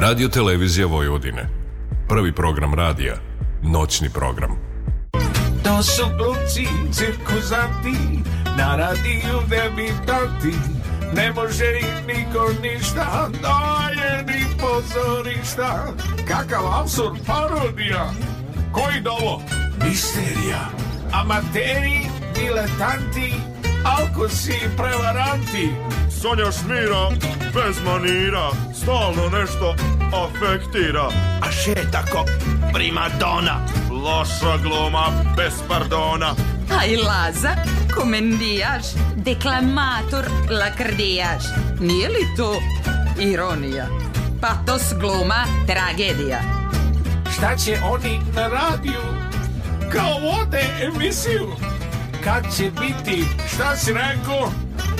Radio Televizija Vojvodine. Prvi program radija. Noćni program. To su glumci, cirkuzanti, na radiju debitanti. Ne može ih niko ništa, to je ni pozorišta. Kakav absurd parodija, koji dovo? Misterija. Amateri, diletanti, alkosi i prevaranti Sonja šmira, bez manira Stalno nešto afektira A še tako prima primadona Loša gluma, bez pardona Aj Laza, komendijaš, deklamator, lakrdijaš Nije li to ironija? Patos gluma, tragedija Šta će oni na radiju? Kao vode emisiju Kad će biti? Šta si rekao?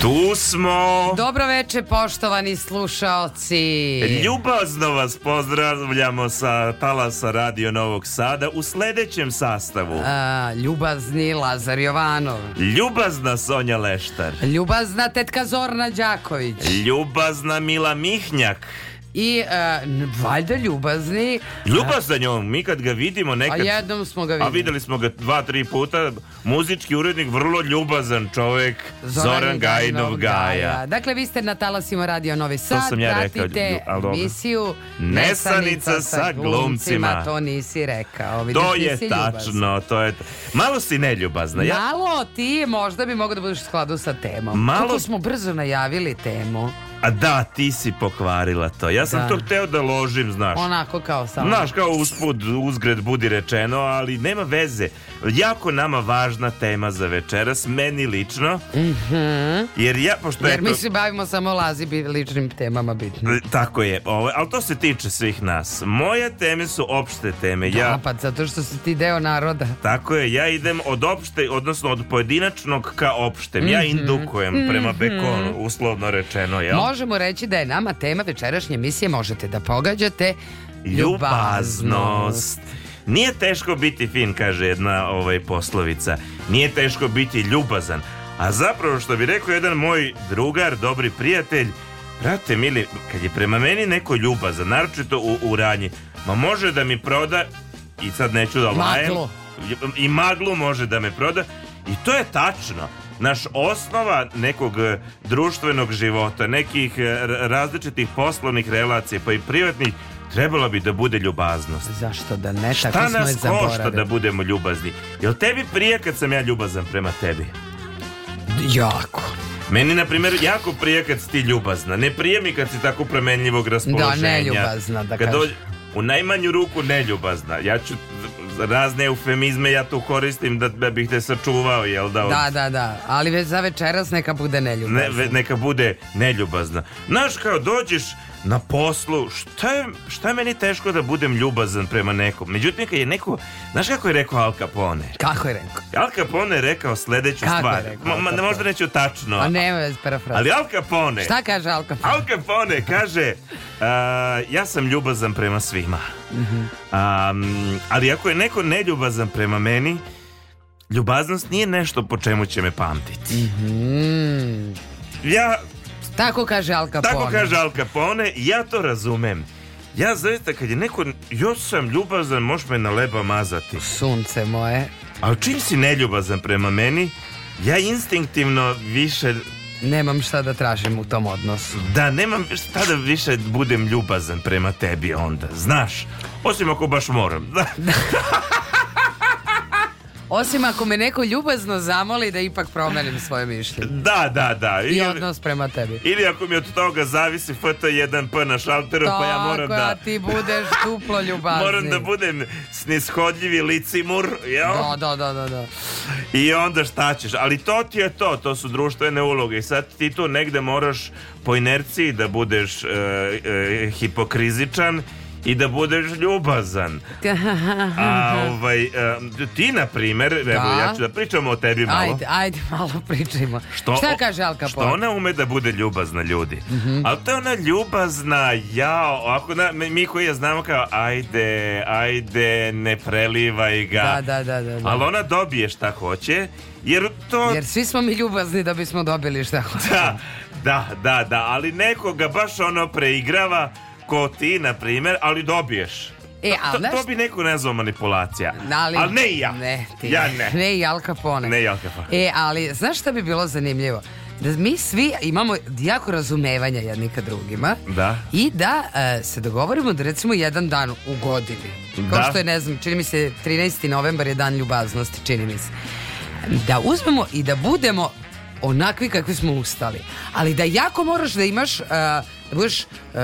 Tu smo! Dobro veče, poštovani slušaoci! Ljubazno vas pozdravljamo sa Talasa Radio Novog Sada u sledećem sastavu. A, ljubazni Lazar Jovanov. Ljubazna Sonja Leštar. Ljubazna tetka Zorna Đaković. Ljubazna Mila Mihnjak i uh, valjda ljubazni. Eh, ljubazan je on, mi kad ga vidimo nekad... A jednom smo ga videli. A videli smo ga dva, tri puta. Muzički urednik, vrlo ljubazan čovek, Zoran, Zoran Gajnov Gaja. Dakle, vi ste na talasima radio Novi Sad. To sam ja rekao. Pratite misiju Nesanica sa glumcima. To nisi rekao. Vidiš, to je tačno, to je... Malo si neljubazna. Ja... Malo ti možda bi mogao da budeš u skladu sa temom. Malo... Kako smo brzo najavili temu. A da, ti si pokvarila to. Ja sam da. to hteo da ložim, znaš. Onako kao samo. Znaš, kao usput, uzgred budi rečeno, ali nema veze. Jako nama važna tema za večeras, meni lično. Mm -hmm. Jer ja, pošto Jer eto, mi se bavimo samo lazi bi ličnim temama bitno. E, tako je, ovo, ali to se tiče svih nas. Moje teme su opšte teme. Da, ja, pa zato što si ti deo naroda. Tako je, ja idem od opšte, odnosno od pojedinačnog ka opštem. Mm -hmm. Ja mhm. indukujem mm -hmm. prema mhm. Bekonu, uslovno rečeno. Ja. Može možemo reći da je nama tema večerašnje emisije, možete da pogađate, ljubaznost. Nije teško biti fin, kaže jedna ovaj poslovica. Nije teško biti ljubazan. A zapravo što bi rekao jedan moj drugar, dobri prijatelj, brate mili, kad je prema meni neko ljubazan, naročito u, u ranji, ma može da mi proda, i sad neću da lajem, maglo. i maglu može da me proda, i to je tačno naš osnova nekog e, društvenog života, nekih e, različitih poslovnih relacija, pa i privatnih, trebala bi da bude ljubaznost. Zašto da ne? Šta Tako nas smo je košta da budemo ljubazni? Jel tebi prije kad sam ja ljubazan prema tebi? Jako. Meni, na primjer, jako prije kad si ti ljubazna. Ne prije mi kad si tako promenljivog da, raspoloženja. Da, ne ljubazna, da kažem. u najmanju ruku neljubazna. Ja ću razne eufemizme ja tu koristim da, da bih te sačuvao, jel da? Od... Da, da, da, ali već za večeras neka bude neljubazna. Ne, neka bude neljubazna. Znaš kao dođeš, na poslu, šta je, šta je meni teško da budem ljubazan prema nekom. Međutim, kad je neko, znaš kako je rekao Al Capone? Kako je rekao? Al Capone je rekao sledeću kako stvar. Je rekao, ma, ma, možda neću tačno. A pa nema parafraza. Ali Al Capone. Šta kaže Al Capone? Al Capone kaže, uh, ja sam ljubazan prema svima. Mm -hmm. um, ali ako je neko neljubazan prema meni, ljubaznost nije nešto po čemu će me pamtiti. Mm -hmm. Ja Tako kaže Al Capone. Tako kaže Al Capone, ja to razumem. Ja zaista kad je neko, još sam ljubazan, možeš me na leba mazati. Sunce moje. A čim si neljubazan prema meni, ja instinktivno više nemam šta da tražim u tom odnosu. Da, nemam šta da više budem ljubazan prema tebi onda, znaš. Osim ako baš moram. Da. Osim ako me neko ljubazno zamoli da ipak promenim svoje mišljenje. Da, da, da. I, I odnos prema tebi. Ili ako mi od toga zavisi FT1P na šalteru, Tako pa ja moram da... Tako, ti budeš duplo ljubazni. moram da budem snishodljivi licimur, jel? Da, da, da, da. da. I onda šta ćeš? Ali to ti je to, to su društvene uloge. I sad ti tu negde moraš po inerciji da budeš e, e, hipokrizičan i da budeš ljubazan. A ovaj, ti, na primer, evo, ja da. ću da pričamo o tebi malo. Ajde, ajde, malo pričajmo. Što, Šta kaže Al Capone? Što ona ume da bude ljubazna ljudi. Mm -hmm. Ali to je ona ljubazna, ja, ako na, mi koji je znamo kao, ajde, ajde, ne prelivaj ga. Da, da, da, da. da. Ali ona dobije šta hoće, jer to... Jer svi smo mi ljubazni da bismo dobili šta hoće. Da, da, da, da, ali nekoga baš ono preigrava ko ti, na primjer, ali dobiješ. E, a to, to bi neko nazvao manipulacija. Ali, da ali ne i ja. Ne, ti. Ja ne. Ne i Al Capone. Ne i Al Capone. E, ali znaš šta bi bilo zanimljivo? Da mi svi imamo jako razumevanja jedni ka drugima. Da. I da e, se dogovorimo da recimo jedan dan u godini. Kao da. što je, ne znam, čini mi se 13. novembar je dan ljubaznosti, čini mi se. Da uzmemo i da budemo onakvi kakvi smo ustali. Ali da jako moraš da imaš... E, da budeš e, e,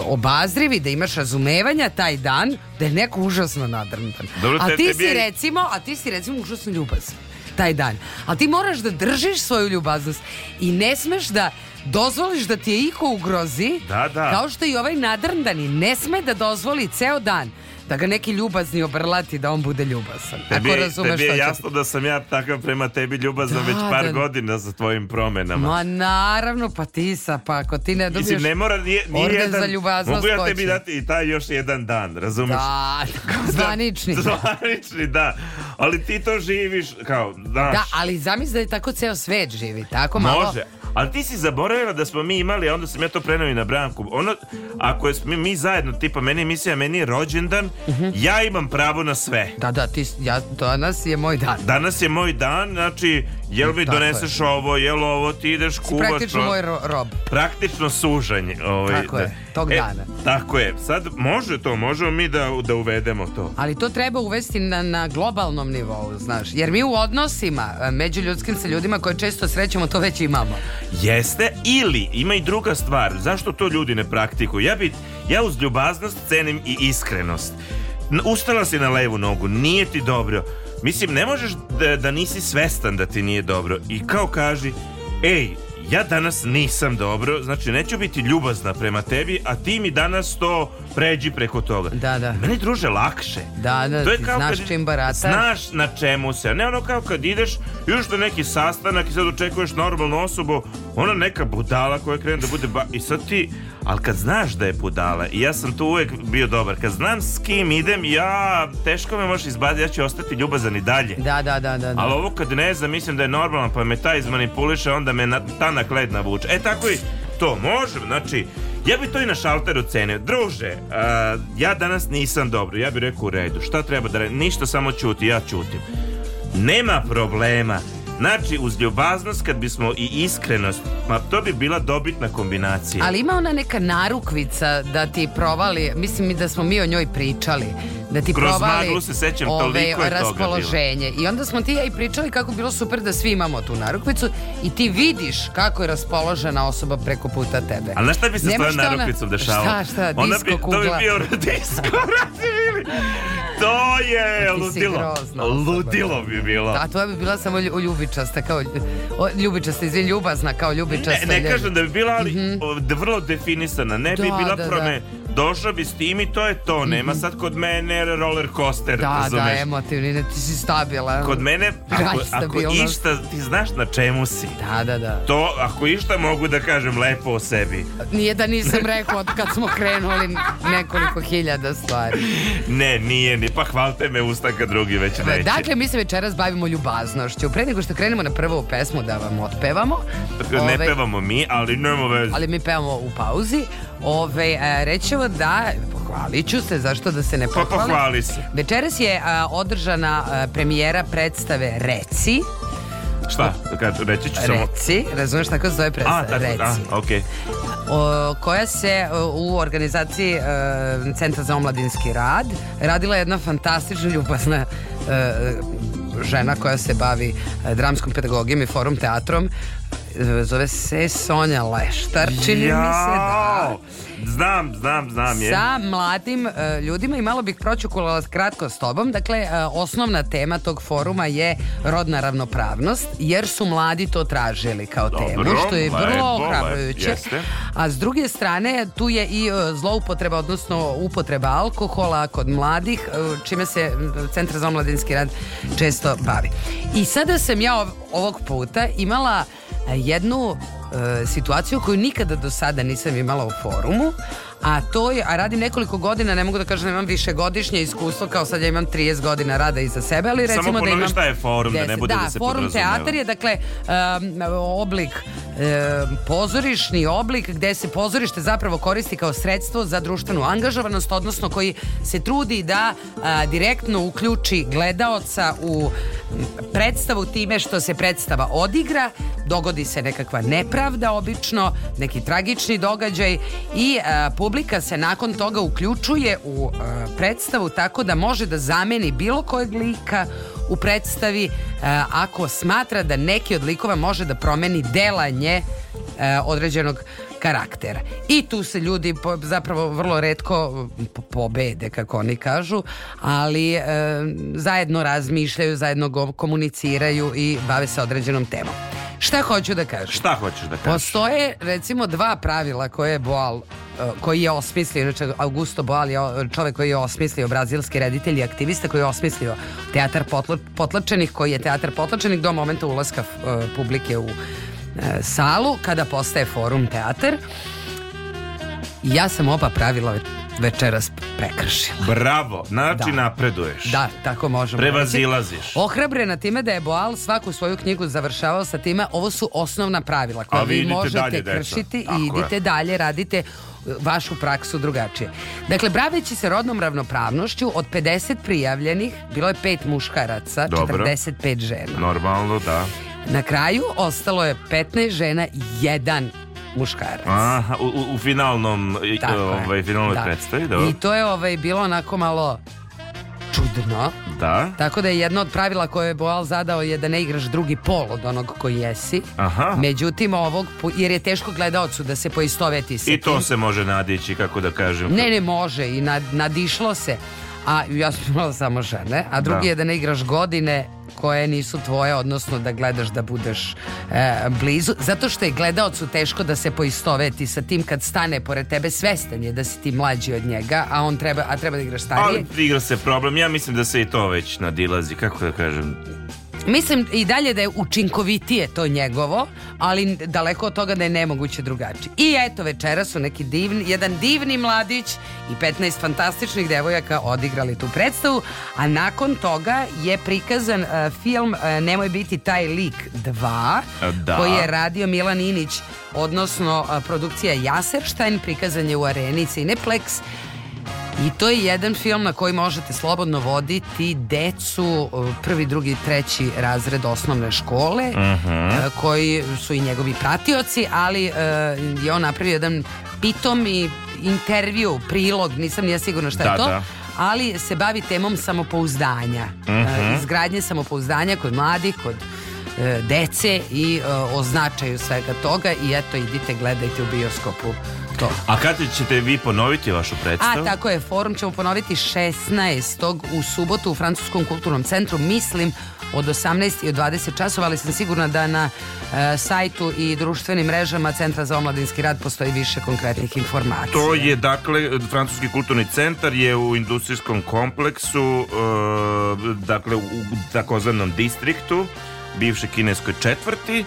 obazriv i da imaš razumevanja taj dan da je neko užasno nadrntan. Dobro, a ti tebi si recimo, a ti si recimo užasno ljubazan taj dan. Ali ti moraš da držiš svoju ljubaznost i ne smeš da dozvoliš da ti je iko ugrozi Da, da. kao što i ovaj nadrndani ne sme da dozvoli ceo dan da ga neki ljubazni obrlati da on bude ljubazan. Tako Tebi, Ako razumeš tebi je što jasno da sam ja takav prema tebi ljubazan da, već par da, godina sa tvojim promenama. Ma naravno, pa ti sa, pa ako ti ne dobiješ Mislim, ne mora, nije, nije jedan, za ljubaznost Mogu ja tebi skoči. dati i taj još jedan dan, razumeš? Da, zvanični. zvanični, da. Ali ti to živiš kao, znaš. Da, ali zamisli da je tako ceo svet živi, tako malo. Može, Ali ti si zaboravila da smo mi imali, a onda sam ja to prenao i na Branku. Ono, ako je, mi, mi zajedno, tipa meni misija, meni je rođendan, uh -huh. ja imam pravo na sve. Da, da, ti, ja, danas je moj dan. Danas je moj dan, znači jel mi doneseš je. ovo, jel ovo, ti ideš kuvaš. Praktično moj rob. Praktično sužanje. Ovaj, tako da. je, tog e, dana. Tako je, sad može to, možemo mi da, da uvedemo to. Ali to treba uvesti na, na globalnom nivou, znaš, jer mi u odnosima e, među ljudskim sa ljudima koje često srećemo to već imamo. Jeste, ili ima i druga stvar, zašto to ljudi ne praktikuju? Ja, bi, ja uz ljubaznost cenim i iskrenost. Ustala si na levu nogu, nije ti dobro Mislim, ne možeš da, da nisi svestan da ti nije dobro. I kao kaži, ej, ja danas nisam dobro, znači neću biti ljubazna prema tebi, a ti mi danas to pređi preko toga. Da, da. Meni druže lakše. Da, da, to je kao znaš kad, čim barata. Znaš na čemu se, a ne ono kao kad ideš još na neki sastanak i sad očekuješ normalnu osobu, ona neka budala koja krene da bude ba... I sad ti, ali kad znaš da je budala i ja sam tu uvek bio dobar, kad znam s kim idem, ja teško me možeš izbaditi, ja ću ostati ljubazan i dalje. Da, da, da, da. da. Ali ovo kad ne znam, mislim da je normalno, pa me taj izmanipuliše, onda me na, tanak kled navuče. E tako i to može, znači, ja bi to i na šalteru cenio. Druže, uh, ja danas nisam dobro, ja bih rekao u redu, šta treba da re... ništa samo ćuti, ja ćutim. Nema problema, Znači, uz ljubaznost, kad bismo i iskrenost, ma to bi bila dobitna kombinacija. Ali ima ona neka narukvica da ti provali, mislim i da smo mi o njoj pričali, da ti Kroz provali maglu se sećam, ove, toliko je raspoloženje. Toga I onda smo ti ja i pričali kako bilo super da svi imamo tu narukvicu i ti vidiš kako je raspoložena osoba preko puta tebe. A znaš šta bi se s tvojom narukvicom dešavalo? Šta, šta, disko, onda bi, kugla. To bi bio disko, To je ludilo. Ludilo bi bilo. A da, to bi bila samo ljubičasta, kao ljubičasta, izvin, ljubazna, kao ljubičasta. Ne, ne kažem da bi bila, ali mm -hmm. vrlo definisana. Ne da, bi bila da, prome... Da došao bi s tim i to je to. Mhm. Nema sad kod mene roller coaster. Da, da razumeš? da, emotivni, ne, ti si stabilan. Kod mene, ako, ako išta, ti znaš na čemu si. Da, da, da. To, ako išta mogu da kažem lepo o sebi. Nije da nisam rekao od kad smo krenuli nekoliko hiljada stvari. Ne, nije, ni, pa hvalte me ustaka drugi već pa, neće. Dakle, mi se večeras bavimo ljubaznošću. Pre nego što krenemo na prvu pesmu da vam otpevamo. Ne ove, pevamo mi, ali nemo veze. Ali mi pevamo u pauzi. Ove, e, rećemo Tako da, pohvalit ću se, zašto da se ne pa pohvalim? Pa pohvali se. Večeras je a, održana a, premijera predstave Reci. Šta? Da Kad, reći ću samo... Reci, razumiješ tako se zove predstava? A, tako, Reci. A, okay. o, koja se o, u organizaciji e, Centra za omladinski rad radila jedna fantastična ljubazna e, žena koja se bavi e, dramskom pedagogijom i forum teatrom. E, zove se Sonja Leštar, čini ja. mi se da... Znam, znam, znam. Je. Sa mladim uh, ljudima i malo bih pročukulala kratko s tobom. Dakle, uh, osnovna tema tog foruma je rodna ravnopravnost, jer su mladi to tražili kao Dobro, temu, što je vrlo ohrabrujuće. A s druge strane, tu je i uh, zloupotreba, odnosno upotreba alkohola kod mladih, čime se Centar za omladinski rad često bavi. I sada sam ja ovog puta imala jednu E, situaciju koju nikada do sada nisam imala u forumu, a to je, a radim nekoliko godina, ne mogu da kažem da imam godišnje iskustvo, kao sad ja imam 30 godina rada iza sebe, ali recimo da imam... Samo šta je forum, 10, da ne bude da, da se forum teatar je, dakle, um, oblik, um, pozorišni oblik gde se pozorište zapravo koristi kao sredstvo za društvenu angažovanost, odnosno koji se trudi da uh, direktno uključi gledaoca u predstavu time što se predstava odigra, dogodi se nekakva nepravda obično, neki tragični događaj i a, e, publika se nakon toga uključuje u a, e, predstavu tako da može da zameni bilo kojeg lika u predstavi a, e, ako smatra da neki od likova može da promeni delanje određenog karakter. I tu se ljudi po, zapravo vrlo redko pobede, kako oni kažu, ali e, zajedno razmišljaju, zajedno komuniciraju i bave se određenom temom. Šta hoću da kažem? Šta hoćeš da kažeš? Postoje recimo dva pravila koje je Boal e, koji je osmislio, inače Augusto Boal je čovjek koji je osmislio brazilski reditelj i aktivista koji je osmislio teatar potlačenih, koji je teatar potlačenih do momenta ulaska e, publike u E, salu kada postaje forum teatar. Ja sam oba pravila večeras prekršila. Bravo, znači da. napreduješ. Da, tako možemo Prevazilaziš. Ohrabrena time da je Boal svaku svoju knjigu završavao sa time, ovo su osnovna pravila koja vi, vi možete dalje, kršiti i idite je. dalje, radite e, vašu praksu drugačije. Dakle, braveći se rodnom ravnopravnošću, od 50 prijavljenih, bilo je pet muškaraca, Dobro. 45 žena. Normalno, da. Na kraju ostalo je 15 žena i jedan muškarac. Aha, u, u finalnom Tako ovaj, finalnoj da. predstavi, dobro. I to je ovaj, bilo onako malo čudno. Da. Tako da je jedno od pravila koje je Boal zadao je da ne igraš drugi pol od onog koji jesi. Aha. Međutim, ovog, jer je teško gledaocu da se poistoveti se. I to se može nadići, kako da kažem. Ne, ne može i nad, nadišlo se. A ja sam imala samo žene. A drugi da. je da ne igraš godine koje nisu tvoje, odnosno da gledaš da budeš e, blizu. Zato što je gledaocu teško da se poistoveti sa tim kad stane pored tebe, svestan je da si ti mlađi od njega, a on treba, a treba da igraš starije. Ali igra se problem, ja mislim da se i to već nadilazi, kako da kažem, Mislim i dalje da je učinkovitije to njegovo, ali daleko od toga da je nemoguće drugačije. I eto večera su neki divni, jedan divni mladić i 15 fantastičnih devojaka odigrali tu predstavu, a nakon toga je prikazan uh, film uh, Nemoj biti taj lik 2 e, da. koji je radio Milan Inić, odnosno uh, produkcija Jaserštajn, prikazan je u areni Cineplex I to je jedan film na koji možete slobodno voditi decu prvi, drugi, treći razred osnovne škole uh mhm. -huh. E, koji su i njegovi pratioci, ali uh, je on napravio jedan pitom i intervju, prilog, nisam nije sigurno šta da, je to. Da. Ali se bavi temom samopouzdanja. Uh e, mhm. -huh. Izgradnje samopouzdanja kod mladih, kod dece i o značaju svega toga i eto idite gledajte u bioskopu to. A kad ćete vi ponoviti vašu predstavu? A tako je, forum ćemo ponoviti 16. u subotu u Francuskom kulturnom centru, mislim od 18 i od 20 časova, ali sam sigurna da na e, sajtu i društvenim mrežama Centra za omladinski rad postoji više konkretnih informacija. To je dakle, Francuski kulturni centar je u industrijskom kompleksu, e, dakle u takozvanom distriktu, bivše kineskoj četvrti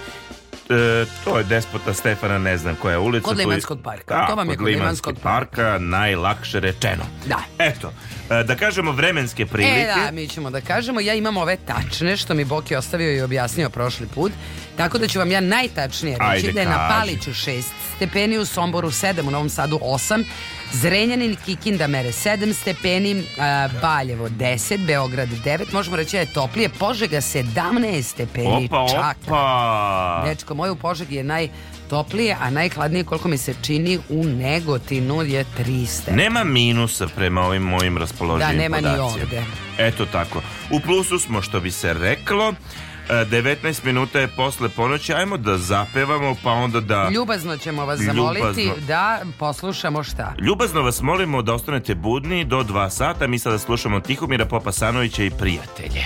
E, to je despota Stefana, ne znam koja je ulica. Kod Limanskog parka. Da, to vam je kod Limanskog parka. parka. Najlakše rečeno. Da. Eto, e, da kažemo vremenske prilike. E da, mi ćemo da kažemo. Ja imam ove tačne što mi Boki ostavio i objasnio prošli put. Tako da ću vam ja najtačnije reći Ajde, da je kaži. na Paliću 6 stepeni, u Somboru 7, u Novom Sadu 8, Zrenjanin, Kikinda mere 7 stepeni, Baljevo 10, Beograd 9, možemo reći da je toplije, Požega 17 stepeni. Opa, Čak. opa! Dečko, moj u Požegi je naj toplije, a najhladnije koliko mi se čini u Negotinu je 300. Nema minusa prema ovim mojim raspoloživim podacima. Da, nema podacima. ni ovde. Eto tako. U plusu smo što bi se reklo. 19 minuta je posle ponoći, ajmo da zapevamo, pa onda da... Ljubazno ćemo vas zamoliti Ljubazno. da poslušamo šta. Ljubazno vas molimo da ostanete budni do 2 sata, mi sada slušamo Tihomira Popasanovića i prijatelje.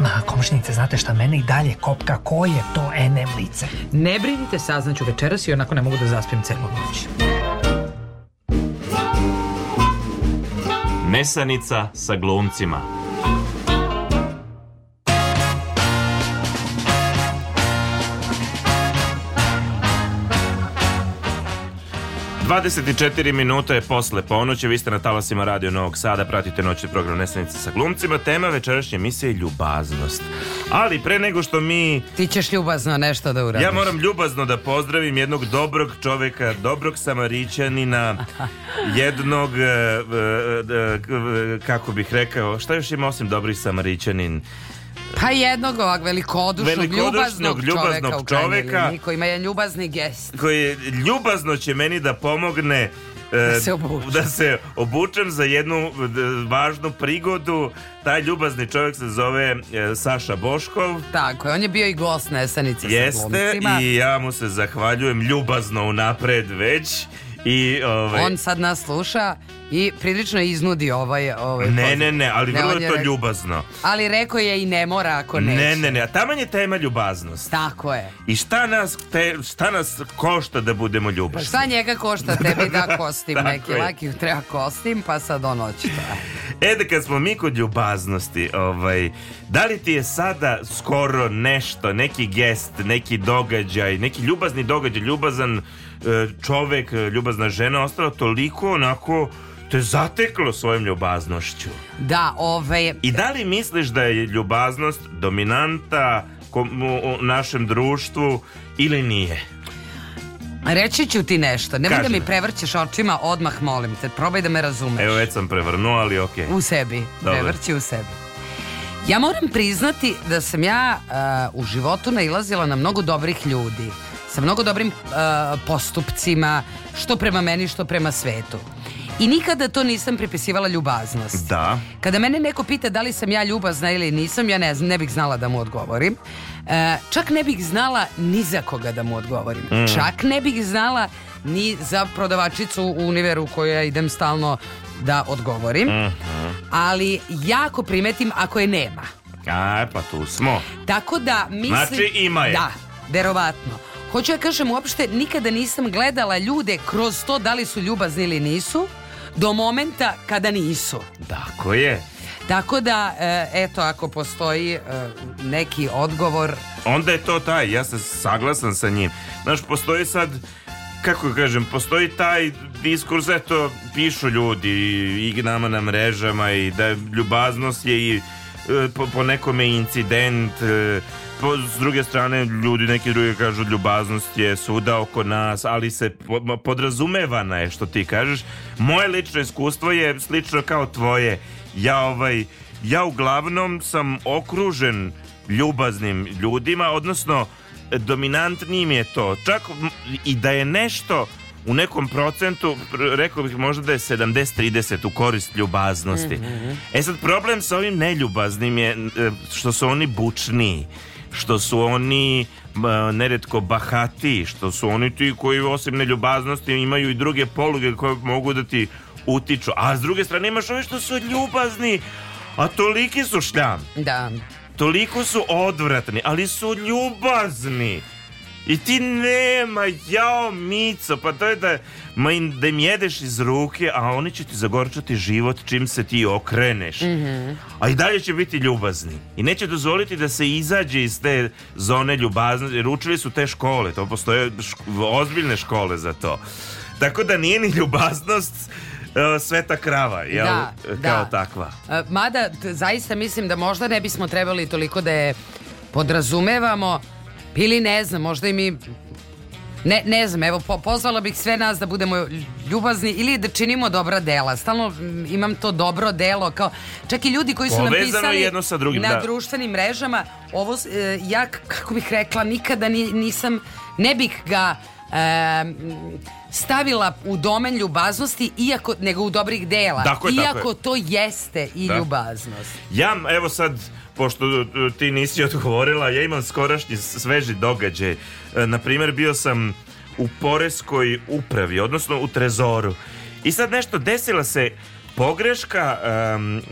Ma, komšinice, znate šta, mene i dalje kopka, ko je to NM lice? Ne brinite, saznaću večeras i onako ne mogu da zaspim celu noć. Nesanica sa glumcima. 24 minuta je posle ponoći, vi ste na talasima Radio Novog Sada, pratite noćni program Nesanice sa glumcima, tema večerašnje emisije je ljubaznost. Ali pre nego što mi... Ti ćeš ljubazno nešto da uradiš. Ja moram ljubazno da pozdravim jednog dobrog čoveka, dobrog samarićanina, jednog, eh, eh, eh, kako bih rekao, šta još ima osim dobrih samarićanin? Pa jednog ovak velikodušnog, velikodušnog ljubaznog, ljubaznog čoveka, čoveka koji ima jedan ljubazni gest. Koji ljubazno će meni da pomogne e, da se, da se obučem za jednu važnu prigodu. Taj ljubazni čovjek se zove e, Saša Boškov. Tako je, on je bio i gost na Esenici Jeste, i ja mu se zahvaljujem ljubazno unapred već. I, ovaj... On sad nas sluša i prilično iznudi ovaj... ovaj ne, ne, ne, ali ne, vrlo je to ljubazno. Ali rekao je i ne mora ako neće. Ne, ne, ne, a taman je tema ljubaznost. Tako je. I šta nas, te, šta nas košta da budemo ljubazni? Šta njega košta tebi da kostim neki laki treba kostim, pa sad on očita. Da. e, da kad smo mi kod ljubaznosti, ovaj, da li ti je sada skoro nešto, neki gest, neki događaj, neki ljubazni događaj, ljubazan E, čovek, e, ljubazna žena ostala toliko onako te zateklo svojom ljubaznošću. Da, ovaj... I da li misliš da je ljubaznost dominanta u našem društvu ili nije? Reći ću ti nešto, nemoj da mi prevrćeš očima odmah molim te, probaj da me razumeš Evo već sam prevrnuo, ali ok U sebi, Dobre. prevrći u sebi Ja moram priznati da sam ja uh, u životu nailazila na mnogo dobrih ljudi sa mnogo dobrim uh, postupcima, što prema meni, što prema svetu. I nikada to nisam pripisivala ljubaznost. Da. Kada mene neko pita da li sam ja ljubazna ili nisam, ja ne, znam, ne bih znala da mu odgovorim. E, čak ne bih znala ni za koga da mu odgovorim. Mm. Čak ne bih znala ni za prodavačicu u univeru u koju ja idem stalno da odgovorim. Mm -hmm. Ali jako primetim ako je nema. A, pa tu smo. Tako da mislim... Znači ima je. Da, verovatno. Hoću ja kažem, uopšte nikada nisam gledala ljude kroz to da li su ljubazni ili nisu, do momenta kada nisu. Tako je. Tako da, e, eto, ako postoji e, neki odgovor... Onda je to taj, ja sam saglasan sa njim. Znaš, postoji sad, kako kažem, postoji taj diskurs, eto, pišu ljudi i nama na mrežama i da ljubaznost je i e, po, po nekome incident po, pa, s druge strane, ljudi neki drugi kažu ljubaznost je svuda oko nas, ali se po, podrazumevana je što ti kažeš. Moje lično iskustvo je slično kao tvoje. Ja ovaj, ja uglavnom sam okružen ljubaznim ljudima, odnosno dominantnim je to. Čak i da je nešto u nekom procentu, rekao bih možda da je 70-30 u korist ljubaznosti. Mm -hmm. E sad, problem sa ovim neljubaznim je e, što su oni bučniji što su oni e, neretko bahati, što su oni ti koji osim neljubaznosti imaju i druge poluge koje mogu da ti utiču. A s druge strane imaš ove što su ljubazni, a toliki su šljam. Da. Toliko su odvratni, ali su ljubazni. I ti nema, jao Mico, pa to je da, ma, da im jedeš iz ruke, a oni će ti zagorčati život čim se ti okreneš. Mm -hmm. A i dalje će biti ljubazni. I neće dozvoliti da se izađe iz te zone ljubaznosti, jer učili su te škole, to postoje ško, ozbiljne škole za to. Tako da nije ni ljubaznost e, sveta krava, jel? Da, kao da. takva. E, mada, zaista mislim da možda ne bismo trebali toliko da je podrazumevamo, Ili ne znam, možda i mi... Ne, ne znam, evo, po, pozvala bih sve nas da budemo ljubazni ili da činimo dobra dela. Stalno mm, imam to dobro delo. Kao, čak i ljudi koji su nam pisali jedno sa drugim, na da. društvenim mrežama, ovo, e, ja, kako bih rekla, nikada ni, nisam, ne bih ga e, stavila u domen ljubaznosti iako, nego u dobrih dela. Dakle, iako dakle. to jeste i da. ljubaznost. Ja, evo sad, pošto e, ti nisi odgovorila, ja imam skorašnji sveži događaj. E, na primjer, bio sam u poreskoj upravi, odnosno u trezoru. I sad nešto desila se pogreška um,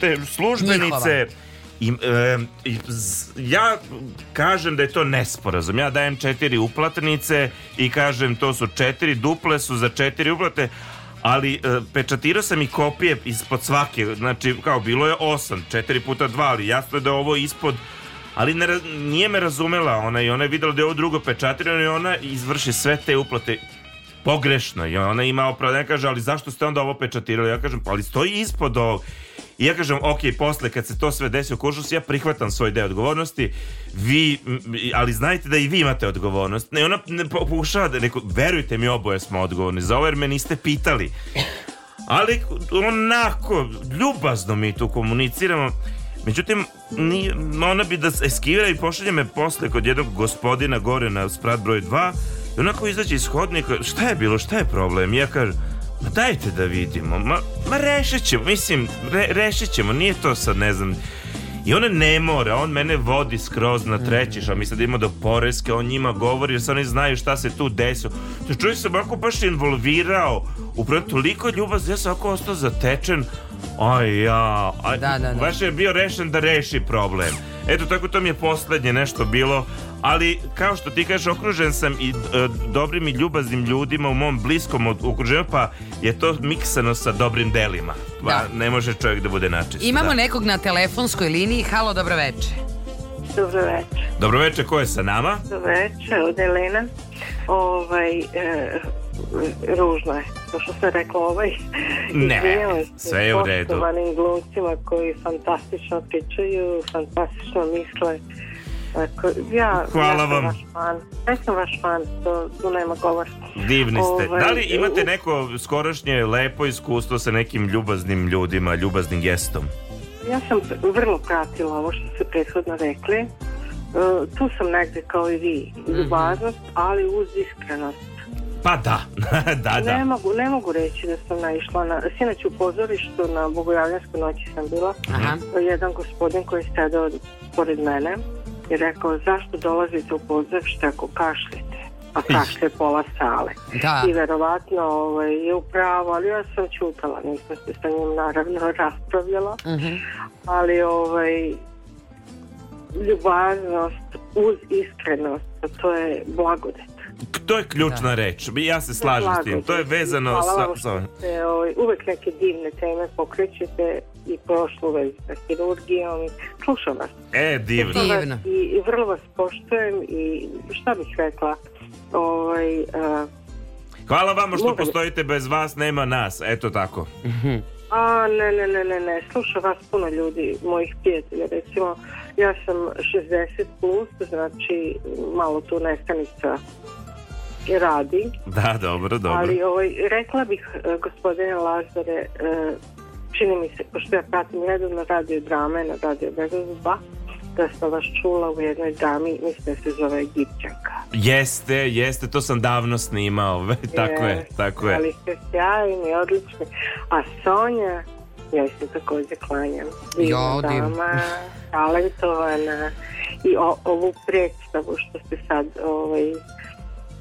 te službenice I, um, i, ja kažem da je to nesporazum. Ja dajem četiri uplatnice i kažem to su četiri duple su za četiri uplate, ali e, pečatirao sam i kopije ispod svake, znači kao bilo je 8, 4 puta 2, ali jasno je da je ovo ispod ali ne, nije me razumela ona i ona je videla da je ovo drugo pečatirano i ona izvrši sve te uplate pogrešno i ona ima opravdanje, kaže, ali zašto ste onda ovo pečatirali? Ja kažem, pa ali stoji ispod ovog. I ja kažem, ok, posle kad se to sve desi u kuršusu, ja prihvatam svoj deo odgovornosti, vi, ali znajte da i vi imate odgovornost. Ne, ona ne pokušava da neko, verujte mi oboje smo odgovorni za ovo jer me niste pitali. Ali onako, ljubazno mi tu komuniciramo. Međutim, ni, ona bi da eskivira i pošalje me posle kod jednog gospodina gore na sprat broj 2 i onako izađe iz hodnika, šta je bilo, šta je problem? Ja kažem, Ma dajte da vidimo, ma, ma rešit ćemo, mislim, re, rešit ćemo, nije to sad, ne znam, i ona ne mora, on mene vodi skroz na treći, a mi sad da imamo do poreske, on njima govori, jer sad oni znaju šta se tu desilo. Čovjek se, ovako baš involvirao, upravo toliko ljubav, ja sam ovako ostao zatečen, Aj ja, aj, da, da, da. baš je bio rešen da reši problem. Eto, tako to mi je poslednje nešto bilo, ali kao što ti kažeš, okružen sam i e, dobrim i ljubaznim ljudima u mom bliskom okruženju, pa je to miksano sa dobrim delima. Pa da. ne može čovjek da bude načist. Imamo da. nekog na telefonskoj liniji. Halo, dobroveče. Dobroveče. Dobroveče, ko je sa nama? Dobroveče, od Elena. Ovaj, e ružno je, to što se reklo ovaj. Ne, sve je u redu. Poštovanim glumcima koji fantastično pričaju, fantastično misle. Tako, ja, Hvala ja vam. Vaš Ja sam vaš fan, to, tu nema govor. Divni ste. Ove, ovaj, da li imate neko skorašnje lepo iskustvo sa nekim ljubaznim ljudima, ljubaznim gestom? Ja sam vrlo pratila ovo što ste prethodno rekli. Uh, tu sam negde kao i vi, mhm. ljubaznost, ali uz iskrenost. Pa da, da, da. Ne mogu, ne mogu reći da sam naišla na... Sinoć u pozorištu na Bogojavljanskoj noći sam bila. Aha. Jedan gospodin koji je sedao pored mene i rekao zašto dolazite u pozorište ako kašljete? A kašlje pola sale. Da. I verovatno ovaj, je upravo, ali ja sam čutala, nisam se sa njim naravno raspravljala. Uh mhm. -huh. Ali ovaj, ljubavnost uz iskrenost, to je blagodet to je ključna da. reč. Ja se da, slažem s tim. To je vezano Hvala sa... Vam ste, ovaj, uvek neke divne teme pokrećete i prošlo vezi sa hirurgijom. Slušam vas. E, divno. Slušam divno. i, I vrlo vas poštujem i šta bih rekla? Ovaj, uh, Hvala vama što Mogu... postojite, bez vas nema nas. Eto tako. A, ne, ne, ne, ne, ne. Sluša vas puno ljudi, mojih prijatelja. Recimo, ja sam 60 plus, znači malo tu nestanica radi. Da, dobro, dobro. Ali ovaj, rekla bih, eh, gospodine Lazare, eh, čini mi se, pošto ja pratim redovno radio drame na radio Begozuba, da sam vas čula u jednoj drami, mislim da se zove Egipćanka. Jeste, jeste, to sam davno snimao, tako je, tako je. Ali ste sjajni, odlični. A Sonja, ja se takođe klanjam. Ja odim. Dama, talentovana i o, ovu predstavu što ste sad ovaj,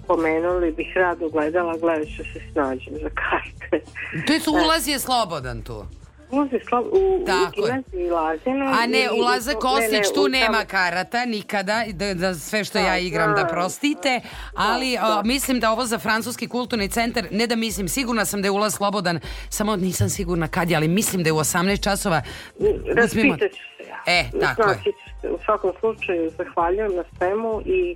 pomenuli bih rado gledala, gledat ću se snađem za karte. To su da. ulaz je slobodan tu. Ulaz je u, Tako. u A ne, ulaze Kostić, ne, ne, tu nema karata nikada, da, da sve što da, ja igram da, da prostite, da, ali da, o, mislim da ovo za Francuski kulturni centar, ne da mislim, sigurna sam da je ulaz slobodan, samo nisam sigurna kad je, ali mislim da je u 18 časova. Raspitat ću E, tako znači, je. U svakom slučaju zahvaljujem na svemu i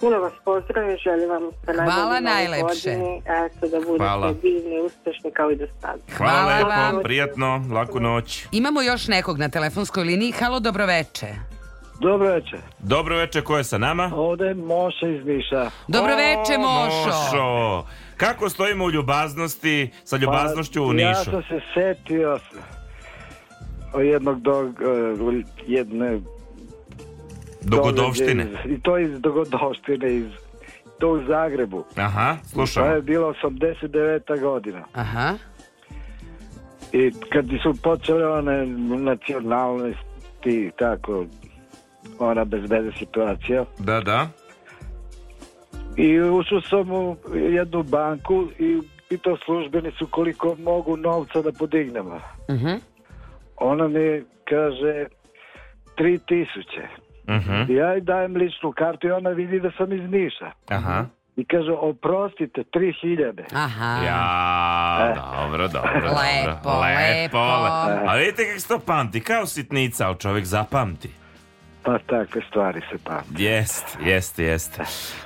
puno vas pozdravim, želim vam sve najbolje najlepše. Godine, eto, da budete Hvala. divni uspešni kao i do sada. Hvala, Hvala vam. prijatno, laku noć. Imamo još nekog na telefonskoj liniji. Halo, dobroveče. Dobro večer. Dobro večer, ko je sa nama? Ovde je Moša iz Niša. Dobro večer, Mošo. Mošo. Kako stojimo u ljubaznosti sa ljubaznošću pa, u Nišu? Ja sam se setio jednog dog, e, jedne dogodovštine. Iz, I to iz dogodovštine iz to u Zagrebu. Aha, slušam. To je bilo 89. godina. Aha. I kad su počele one nacionalnosti, tako, ona bezbede situacija. Da, da. I ušao sam u jednu banku i pitao službenicu koliko mogu novca da podignemo. Mhm. Uh -huh ona mi kaže 3000. Uh -huh. Ja joj dajem ličnu kartu i ona vidi da sam iz Niša. Aha. I kaže, oprostite, 3000. Aha. Ja, e. dobro, dobro. lepo, dobro. lepo. lepo. A vidite kako se to pamti, kao sitnica, ali čovjek zapamti. Pa takve stvari se pamti. Jest, jest, jest.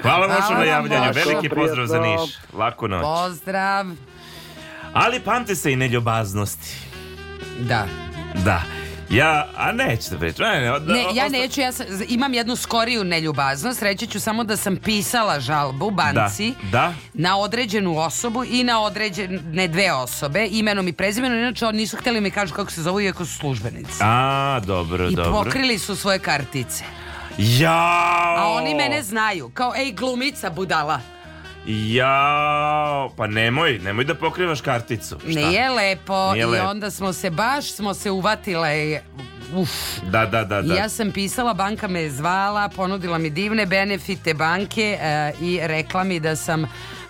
Hvala, Hvala vam na javljanju. Veliki pozdrav za Niš. Laku noć. Pozdrav. Ali pamte se i neljubaznosti. Da. Da. Ja, a nećete da pričati. Ne, ne, ne, ne, ja neću, ja sam, imam jednu skoriju neljubaznost, reći ću samo da sam pisala žalbu banci da, da. na određenu osobu i na određene dve osobe, imenom i prezimenom, inače oni nisu hteli mi kažu kako se zovu, iako su službenici. A, dobro, I dobro. I pokrili su svoje kartice. Jao! A oni mene znaju, kao, ej, glumica budala. Ja, pa nemoj, nemoj da pokrivaš karticu. Šta? Nije lepo Nije i lepo. onda smo se baš smo se uvatile. Uf. Da, da, da, da. Ja sam pisala, banka me je zvala, ponudila mi divne benefite banke e, i rekla mi da sam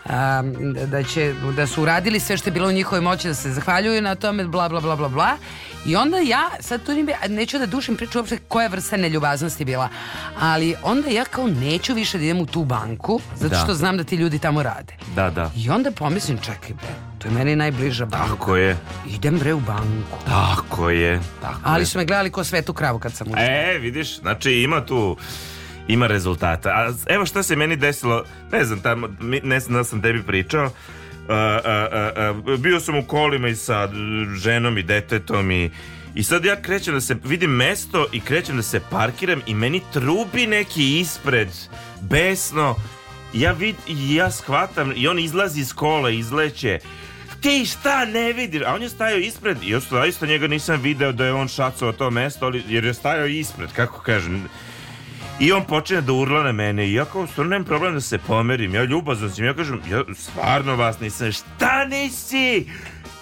um, da, će, da su uradili sve što je bilo u njihovoj moći, da se zahvaljuju na tome, bla, bla, bla, bla, bla. I onda ja, sad tu njim, neću da dušim priču uopšte koja vrsta neljubaznosti bila, ali onda ja kao neću više da idem u tu banku, zato da. što da. znam da ti ljudi tamo rade. Da, da. I onda pomislim, čekaj bre, to je meni najbliža banka. Tako je. Idem bre u banku. Tako je. Tako Ali su me gledali ko svetu kravu kad sam ušla. E, vidiš, znači ima tu ima rezultata. A evo šta se meni desilo, ne znam, tamo, ne znam da sam tebi pričao, Uh, uh, uh, uh, bio sam u kolima i sa ženom i detetom i i sad ja krećem da se, vidim mesto i krećem da se parkiram i meni trubi neki ispred, besno. Ja vid, ja shvatam i on izlazi iz kola, izleće. Ti šta ne vidiš? A on je stajao ispred i još isto njega nisam video da je on šacao to mesto, ali, jer je stajao ispred, kako kažem. I on počne da urla na mene i ja kao stvarno nemam problem da se pomerim. Ja ljubazno sam, ja kažem, ja stvarno vas nisam, šta nisi?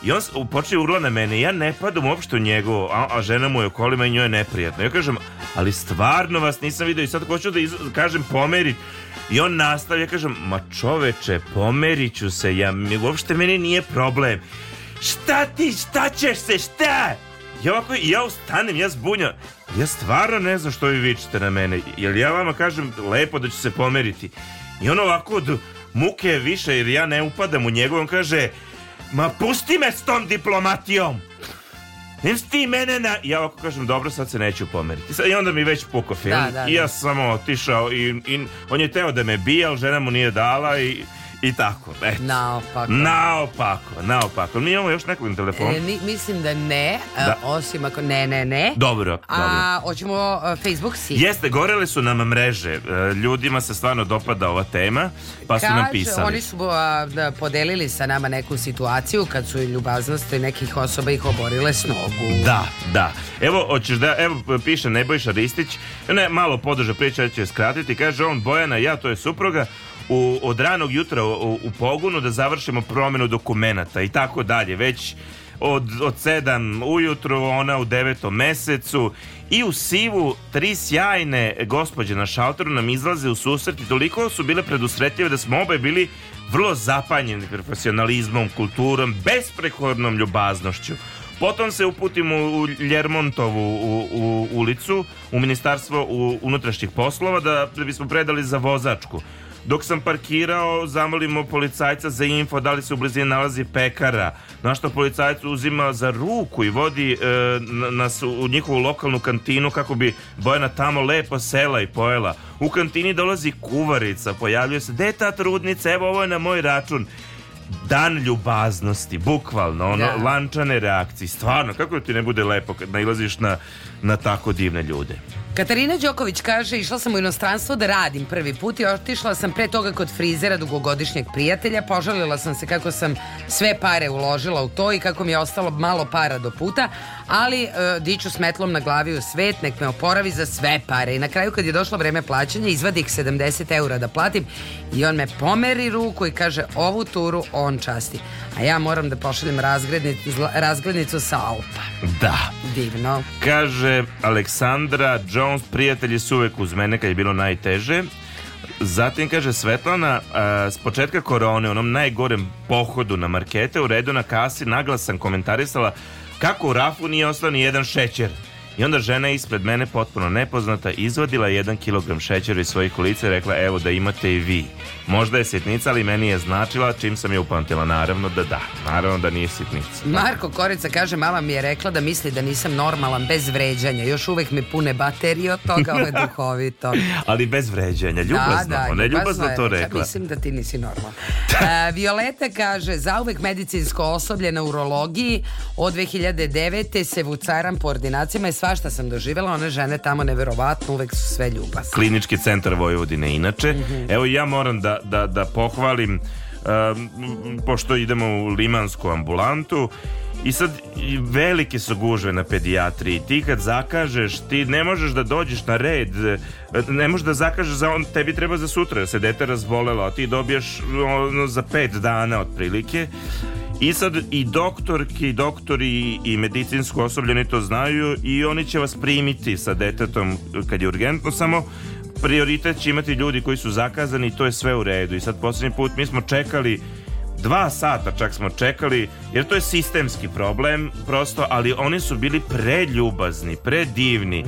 I on počne urla na mene, ja ne padam uopšte u njegovo, a, a žena mu je u kolima i njoj je neprijatno. Ja kažem, ali stvarno vas nisam vidio i sad hoću da iz, kažem pomerit. I on nastavlja, ja kažem, ma čoveče, pomerit ću se, ja, uopšte meni nije problem. Šta ti, šta ćeš se, šta? Ja ovako, ja ustanem, ja zbunjam ja stvarno ne znam što vi vičete na mene, jer ja vama kažem lepo da ću se pomeriti. I on ovako od muke više, jer ja ne upadam u njegov, on kaže, ma pusti me s tom diplomatijom. Nem ti mene na... Ja ovako kažem, dobro, sad se neću pomeriti. I onda mi već puko film. Da, da, da. I ja da. sam samo otišao i, i on je teo da me bije, ali žena mu nije dala i I tako, eto. Naopako. Naopako, naopako. Mi imamo još nekom telefon. E, mi, mislim da ne, e, da. osim ako ne, ne, ne. Dobro, A, dobro. hoćemo e, Facebook si. Jeste, gorele su nam mreže. E, ljudima se stvarno dopada ova tema, pa Kaž, su nam pisali. Oni su a, da, podelili sa nama neku situaciju kad su ljubaznosti nekih osoba ih oborile s nogu. Da, da. Evo, hoćeš da, evo piše Nebojša Ristić, ne, malo podrža priča, ja ću je skratiti, kaže on Bojana, ja, to je supruga, u, od ranog jutra u, u pogonu da završimo promenu dokumenata i tako dalje. Već od, od 7 ujutru, ona u 9. mesecu i u sivu tri sjajne gospođe na šalteru nam izlaze u susret i toliko su bile predusretljive da smo obe bili vrlo zapanjeni profesionalizmom, kulturom, besprekornom ljubaznošću. Potom se uputimo u Ljermontovu u, u ulicu, u Ministarstvo unutrašnjih poslova, da, da bismo predali za vozačku. Dok sam parkirao, zamolimo policajca za info da li se u blizini nalazi pekara. Na što policajac uzima za ruku i vodi e, nas u njihovu lokalnu kantinu kako bi Bojana tamo lepo sela i pojela. U kantini dolazi kuvarica, pojavljuje se, de ta trudnica, evo ovo je na moj račun dan ljubaznosti, bukvalno, ono, da. lančane reakcije. Stvarno, kako ti ne bude lepo kad nailaziš na, na tako divne ljude? Katarina Đoković kaže, išla sam u inostranstvo da radim prvi put i otišla sam pre toga kod frizera dugogodišnjeg prijatelja. Požalila sam se kako sam sve pare uložila u to i kako mi je ostalo malo para do puta, ali uh, e, diću s metlom na glavi u svet, nek me oporavi za sve pare. I na kraju kad je došlo vreme plaćanja, izvadih 70 eura da platim i on me pomeri ruku i kaže ovu turu on časti. A ja moram da pošaljem razglednicu, razglednicu sa Alpa. Da. Divno. Kaže Aleksandra Jones, prijatelji su uvek uz mene kad je bilo najteže. Zatim kaže Svetlana a, e, S početka korone, onom najgorem pohodu na markete U redu na kasi naglasan komentarisala Kako u rafu nije ostao ni jedan šećer? I onda žena ispred mene potpuno nepoznata izvadila jedan kilogram šećera iz svojih kolica i rekla evo da imate i vi. Možda je sitnica, ali meni je značila čim sam je upamtila. Naravno da da. Naravno da nije sitnica. Marko Korica kaže, mama mi je rekla da misli da nisam normalan bez vređanja. Još uvek me pune baterije od toga, ovo je duhovito. ali bez vređanja, ljubazno. Da, da, ne ljubazno je. to rekla. Ja mislim da ti nisi normalan. Uh, Violeta kaže, zauvek medicinsko osoblje na urologiji od 2009. se vucaram po ordinacijama i svašta sam doživjela. One žene tamo neverovatno uvek su sve ljubazne. Klinički centar Vojvodine inače. Mm -hmm. Evo ja moram da da, da pohvalim um, pošto idemo u limansku ambulantu i sad velike su gužve na pedijatriji. Ti kad zakažeš, ti ne možeš da dođeš na red, ne možeš da zakažeš za on, tebi treba za sutra, jer se dete razbolelo, a ti dobiješ ono, za pet dana otprilike. I sad i doktorki, i doktori i medicinsko osoblje oni to znaju i oni će vas primiti sa detetom kad je urgentno, samo prioritet će imati ljudi koji su zakazani i to je sve u redu. I sad poslednji put mi smo čekali dva sata čak smo čekali, jer to je sistemski problem prosto, ali oni su bili preljubazni, predivni.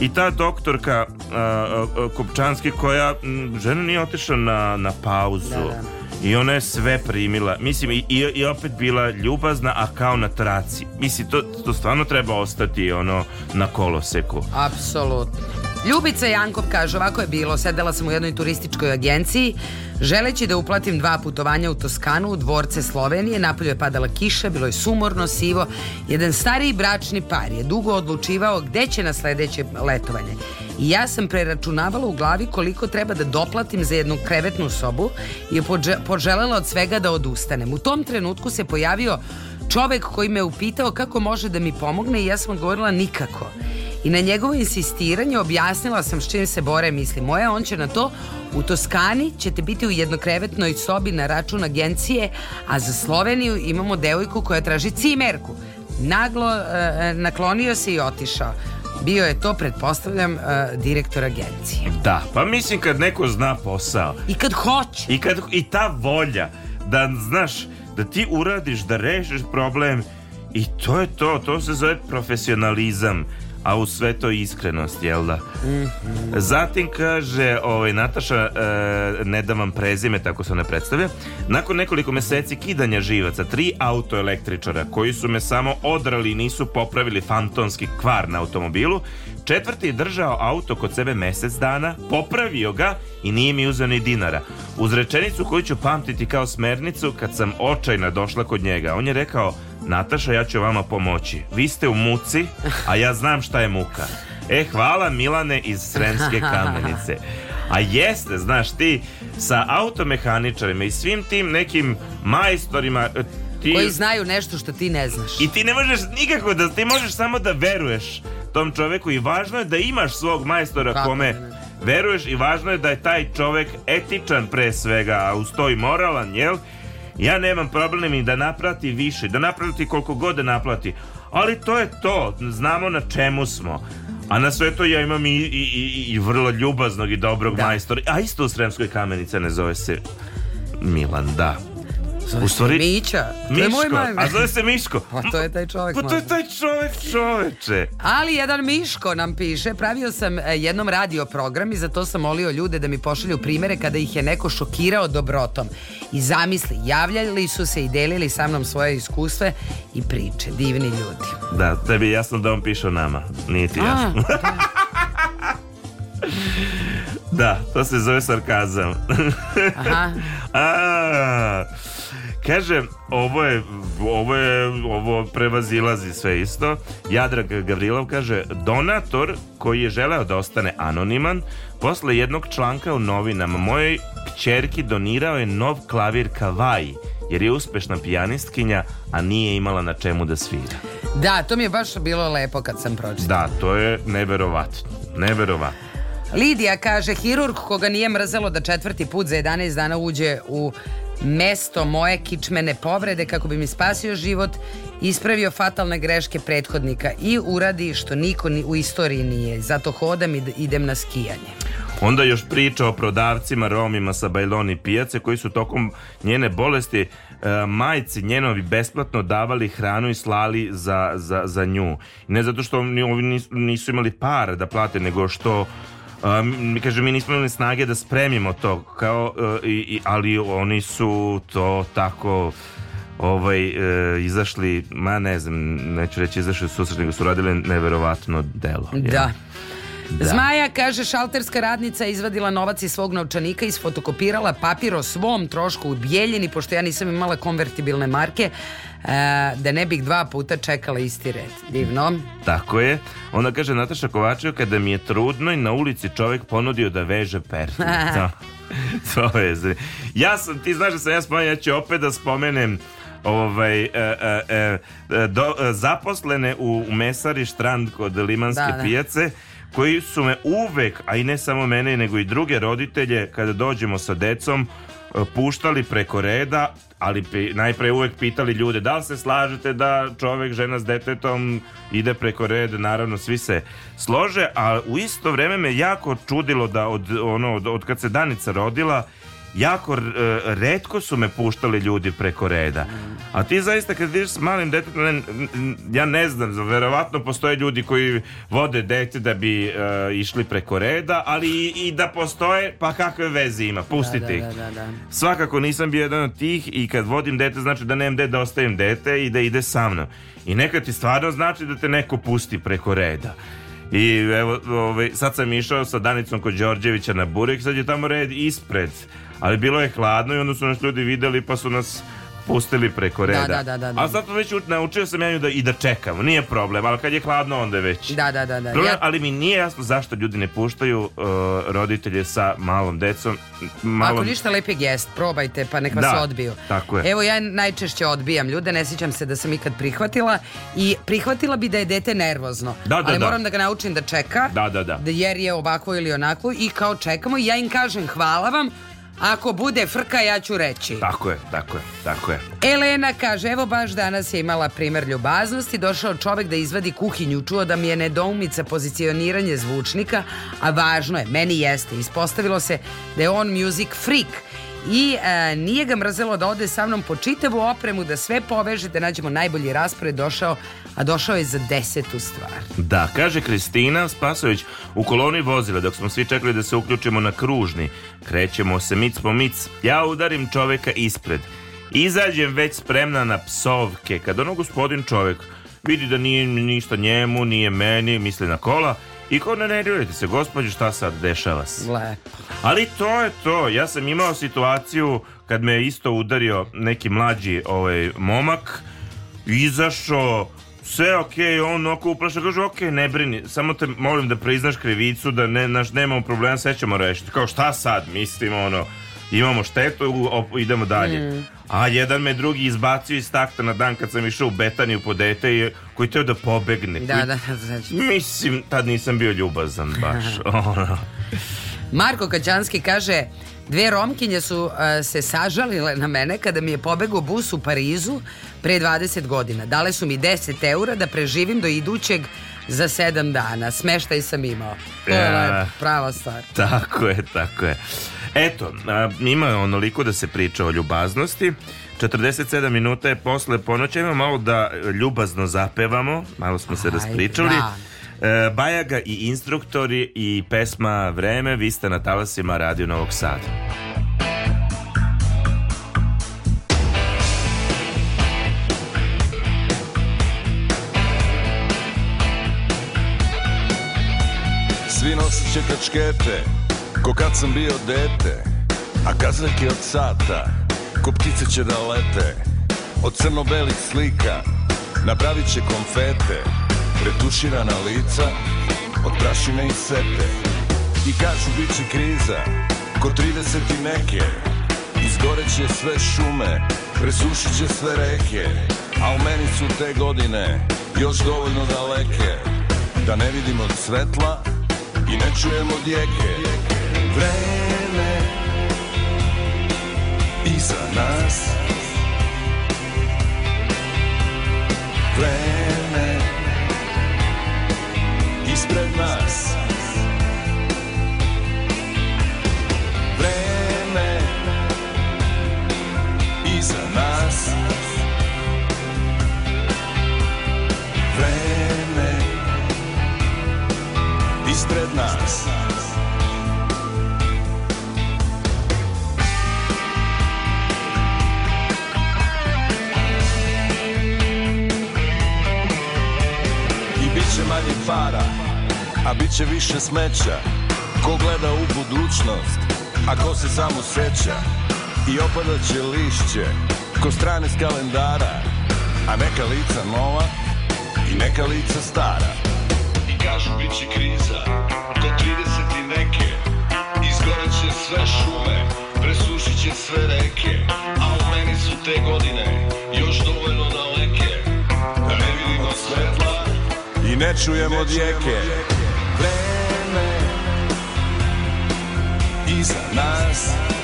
I ta doktorka uh, Kopčanski koja m, žena nije otišla na, na pauzu. Da, da. I ona je sve primila. Mislim, i, i, i, opet bila ljubazna, a kao na traci. Mislim, to, to stvarno treba ostati ono na koloseku. Apsolutno. Ljubica Jankov kaže, ovako je bilo, sedela sam u jednoj turističkoj agenciji, želeći da uplatim dva putovanja u Toskanu, u dvorce Slovenije, napolju je padala kiša, bilo je sumorno, sivo. Jedan stariji bračni par je dugo odlučivao gde će na sledeće letovanje. I ja sam preračunavala u glavi koliko treba da doplatim za jednu krevetnu sobu i poželjela od svega da odustanem. U tom trenutku se pojavio čovek koji me upitao kako može da mi pomogne i ja sam odgovorila nikako. I na njegovo insistiranje objasnila sam s čim se bore misli moje, on će na to u Toskani ćete biti u jednokrevetnoj sobi na račun agencije, a za Sloveniju imamo devojku koja traži cimerku. Naglo e, e naklonio se i otišao. Bio je to, pretpostavljam, e, direktor agencije. Da, pa mislim kad neko zna posao. I kad hoće. I, kad, i ta volja da, znaš, da ti uradiš, da rešiš problem i to je to, to se zove profesionalizam a u sve to iskrenost, jel da? Mm -hmm. Zatim kaže, ovaj, Nataša, e, ne da vam prezime, tako se ne predstavlja. Nakon nekoliko meseci kidanja živaca, tri autoelektričara koji su me samo odrali i nisu popravili fantomski kvar na automobilu, Četvrti je držao auto kod sebe mjesec dana, popravio ga i nije mi uzeo ni dinara. Uz rečenicu koju ću pamtiti kao smernicu kad sam očajna došla kod njega, on je rekao Nataša, ja ću vama pomoći. Vi ste u muci, a ja znam šta je muka. E, hvala Milane iz Sremske kamenice. A jeste, znaš ti, sa automehaničarima i svim tim nekim majstorima, e, ti... Koji znaju nešto što ti ne znaš. I ti ne možeš nikako da, ti možeš samo da veruješ tom čoveku i važno je da imaš svog majstora Kako kome da. veruješ i važno je da je taj čovek etičan pre svega, a uz to i moralan, jel? Ja nemam problem i da naprati više, da naprati koliko god da naplati. Ali to je to, znamo na čemu smo. A na sve to ja imam i, i, i, i vrlo ljubaznog i dobrog da. majstora. A isto u Sremskoj kamenice ne zove se Milan, da. Zove u stvari, Mića. Miško. To je a zove se Miško. Pa to je taj čovjek. Pa to je taj čovjek čoveče. Ali jedan Miško nam piše, pravio sam e, jednom radio program i zato sam molio ljude da mi pošalju primere kada ih je neko šokirao dobrotom. I zamisli, javljali su se i delili sa mnom svoje iskustve i priče. Divni ljudi. Da, tebi je jasno da on piše o nama. Nije ti jasno. A, da. da, to se zove sarkazam. Aha. A, Kaže, ovo je, ovo je, ovo prevazilazi sve isto. Jadrak Gavrilov kaže, donator koji je želeo da ostane anoniman, posle jednog članka u novinama mojoj kćerki donirao je nov klavir Kavaji, jer je uspešna pijanistkinja, a nije imala na čemu da svira. Da, to mi je baš bilo lepo kad sam pročitala. Da, to je neverovatno, neverovatno. Lidija kaže, hirurg koga nije mrzelo da četvrti put za 11 dana uđe u mesto moje kičmene povrede kako bi mi spasio život, ispravio fatalne greške prethodnika i uradi što niko ni u istoriji nije. Zato hodam i idem na skijanje. Onda još priča o prodavcima Romima sa Bajloni pijace koji su tokom njene bolesti e, majci njenovi besplatno davali hranu i slali za, za, za nju. Ne zato što oni nisu, nisu imali para da plate, nego što Um, kaže, mi nismo imali snage da spremimo to, kao, e, i, i, ali oni su to tako ovaj, e, izašli, ma ne znam, neću reći izašli u susret, nego su radili neverovatno delo. Da. Da. Zmaja kaže šalterska radnica izvadila novac iz svog novčanika isfotokopirala papir o svom trošku u Bijeljini pošto ja nisam imala konvertibilne marke E, da ne bih dva puta čekala isti red. Divno. Tako je. Ona kaže Nataša Kovačev, kada mi je trudno i na ulici čovjek ponudio da veže pernu. to je. Ja sam, ti znaš da sam ja spomenem, ja ću opet da spomenem ovaj, e, e, e, do, zaposlene u, u mesari Štrand kod Limanske da, da. pijace koji su me uvek, a i ne samo mene, nego i druge roditelje, kada dođemo sa decom, e, puštali preko reda ali najpre uvek pitali ljude da li se slažete da čovek, žena s detetom ide preko reda, naravno svi se slože, a u isto vreme me jako čudilo da od, ono, od, od kad se Danica rodila jako e, retko su me puštali ljudi preko reda. A ti zaista kad vidiš s malim detetom, ja ne znam, verovatno postoje ljudi koji vode dete da bi uh, išli preko reda, ali i, i, da postoje, pa kakve veze ima, pustiti da, da, da, da, Svakako nisam bio jedan od tih i kad vodim dete znači da nemam dete, da ostavim dete i da ide sa mnom. I nekad ti stvarno znači da te neko pusti preko reda. I evo, ovaj, sad sam išao sa Danicom kod Đorđevića na Burek, sad je tamo red ispred ali bilo je hladno i onda su nas ljudi videli pa su nas pustili preko da, reda. Da, da, da, da. A zato već naučio sam ja da i da čekam, nije problem, ali kad je hladno onda je već. Da, da, da. da. Problem, ja... Ali mi nije jasno zašto ljudi ne puštaju uh, roditelje sa malom decom. Malom... Ako ništa lepi gest, probajte pa nek vas da, odbiju. Tako je. Evo ja najčešće odbijam ljude, ne sjećam se da sam ikad prihvatila i prihvatila bi da je dete nervozno. Da, da, ali da. moram da ga naučim da čeka. Da, da, da. Jer je ovako ili onako i kao čekamo i ja im kažem hvala vam, Ako bude frka, ja ću reći. Tako je, tako je, tako je. Elena kaže, evo baš danas je imala primer ljubaznosti, došao čovek da izvadi kuhinju, čuo da mi je nedoumica pozicioniranje zvučnika, a važno je, meni jeste, ispostavilo se da je on music freak i e, nije ga mrzelo da ode sa mnom po čitavu opremu, da sve poveže, da nađemo najbolji raspored, došao a došao je za desetu stvar. Da, kaže Kristina Spasović, u koloni vozila dok smo svi čekali da se uključimo na kružni, krećemo se mic po mic, ja udarim čoveka ispred. Izađem već spremna na psovke, kad ono gospodin čovek vidi da nije ništa njemu, nije meni, misli na kola, i ko ne nervirajte se, gospođo, šta sad dešava se? Lepo. Ali to je to. Ja sam imao situaciju kad me isto udario neki mlađi ovaj, momak, izašao, sve ok, on oko uplaša, kaže ok, ne brini, samo te molim da priznaš krivicu, da ne, naš, nemamo problema, sve ćemo rešiti. Kao šta sad, mislimo, ono, imamo štetu, op, idemo dalje. Mm. A jedan me drugi izbacio iz takta na dan kad sam išao u Betaniju po dete i koji teo da pobegne. Da, koji... da, znači. Mislim, tad nisam bio ljubazan baš. Marko Kaćanski kaže Dve romkinje su a, e, se sažalile na mene kada mi je pobegao bus u Parizu pre 20 godina. Dale su mi 10 eura da preživim do idućeg za 7 dana. Smeštaj sam imao. To je prava stvar. Tako je, tako je. Eto, a, ima onoliko da se priča o ljubaznosti. 47 minuta je posle ponoća, ima malo da ljubazno zapevamo, malo smo se raspričali. Da. E, Bajaga i instruktori i pesma Vreme, vi ste na talasima Radio Novog Sada. Svi nosit će kačkete Ko kad sam bio dete A kazaki od sata Ko ptice će da lete Od crno-belih slika Napravit će konfete Retuširana lica od prašine i sete I kažu bit će kriza ko 30 i neke Izgoreće sve šume, presušit će sve reke A u meni su te godine još dovoljno daleke Da ne vidimo svetla i ne čujemo djeke Vreme iza nas Vreme Niks pred nas Vreme Iza nas Vreme Ispred nas manje para a bit će više smeća Ko gleda u budućnost, a ko se samo seća I opadat lišće, ko strane s kalendara A neka lica nova i neka lica stara I kažu bit će kriza, ko 30 i neke Izgoreće sve šume, presušit će sve reke A u meni su te godine još dovoljno daleke Da ne vidimo svetla i ne čujemo djeke mas nas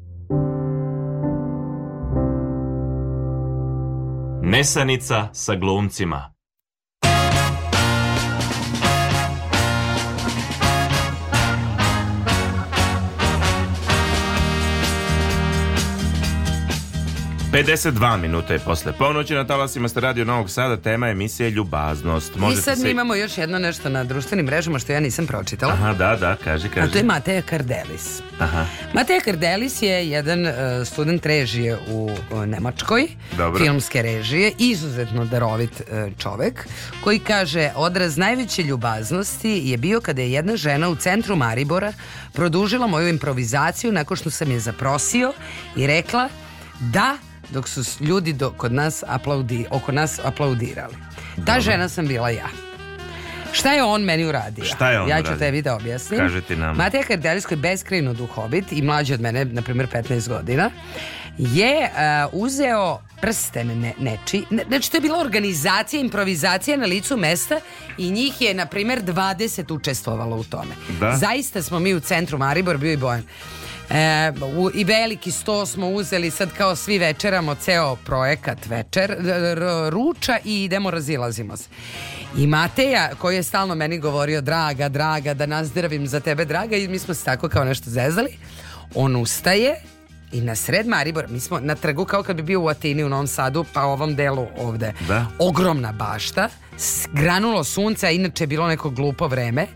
Nesanica sa glumcima 52 minuta je posle ponoći na talasima ste radio Novog Sada, tema emisije ljubaznost. Možete I sad mi se... imamo još jedno nešto na društvenim mrežama što ja nisam pročitala. Aha, da, da, kaži, kaži. A to je Mateja Kardelis. Aha. Mateja Kardelis je jedan uh, student režije u uh, Nemačkoj, Dobro. filmske režije, izuzetno darovit uh, čovek, koji kaže odraz najveće ljubaznosti je bio kada je jedna žena u centru Maribora produžila moju improvizaciju nakon što sam je zaprosio i rekla da dok su ljudi do, kod nas aplaudi, oko nas aplaudirali. Ta Dobar. žena sam bila ja. Šta je on meni uradio? Šta je on ja ću radio? tebi da objasnim. Kažite nam. Matija Kardeljsko je beskrivno duhobit i mlađi od mene, na primjer 15 godina, je uh, uzeo prsten ne, neči. Ne, znači to je bila organizacija, improvizacija na licu mesta i njih je, na primjer, 20 učestvovalo u tome. Da? Zaista smo mi u centru Maribor, bio i Bojan. E, u, I veliki sto smo uzeli sad kao svi večeramo ceo projekat večer, ruča i idemo razilazimo se. I Mateja koji je stalno meni govorio draga, draga, da nazdravim za tebe draga i mi smo se tako kao nešto zezali. On ustaje i na sred Maribor, mi smo na trgu kao kad bi bio u Atini u Novom Sadu, pa ovom delu ovde. Da. Ogromna bašta, granulo sunce, a inače je bilo neko glupo vreme.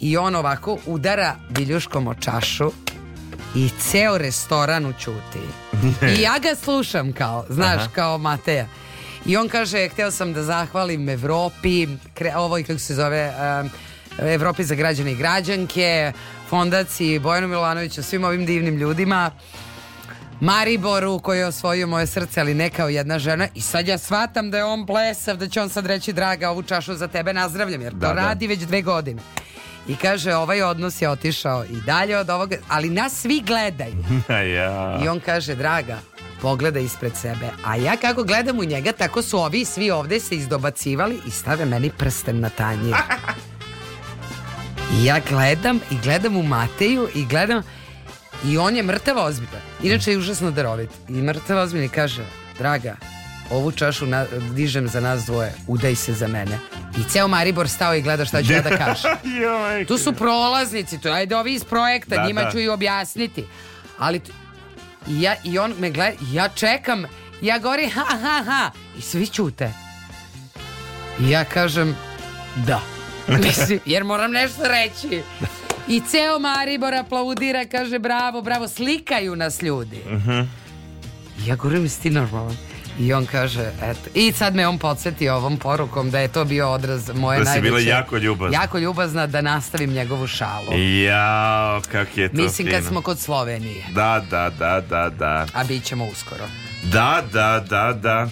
I on ovako udara biljuškom o čašu i ceo restoran ućuti. I ja ga slušam kao, znaš, Aha. kao Mateja. I on kaže, htio sam da zahvalim Evropi, kre, ovoj kako se zove, um, Evropi za građane i građanke, fondaciji Bojanu Milanoviću, svim ovim divnim ljudima. Mariboru koji je osvojio moje srce, ali ne kao jedna žena. I sad ja shvatam da je on plesav, da će on sad reći, draga, ovu čašu za tebe nazdravljam, jer da, to da. radi već dve godine. I kaže, ovaj odnos je otišao i dalje od ovoga, ali nas svi gledaju. ja. I on kaže, draga, pogleda ispred sebe. A ja kako gledam u njega, tako su ovi svi ovde se izdobacivali i stave meni prsten na tanjir. I ja gledam i gledam u Mateju i gledam i on je mrtava ozbiljan. Inače je užasno darovit. I mrtava ozbiljna kaže, draga, ovu čašu na, dižem za nas dvoje, udaj se za mene. I ceo Maribor stao i gleda šta ću ja da kažem. tu su prolaznici, tu, ajde ovi iz projekta, da, njima da. ću i objasniti. Ali i, ja, i on me gleda, ja čekam, ja govorim ha ha ha i svi ćute. I ja kažem da. Mislim, jer moram nešto reći. I ceo Maribor aplaudira, kaže bravo, bravo, slikaju nas ljudi. Uh mhm. -huh. Ja govorim, jesi ti normalan? I on kaže, eto. I sad me on podsjeti ovom porukom da je to bio odraz moje da najveće... Da si bila jako ljubazna. Jako ljubazna da nastavim njegovu šalu. Jao, kak je to Mislim fino. kad smo kod Slovenije. Da, da, da, da, da. A bit ćemo uskoro. Da, da, da, da.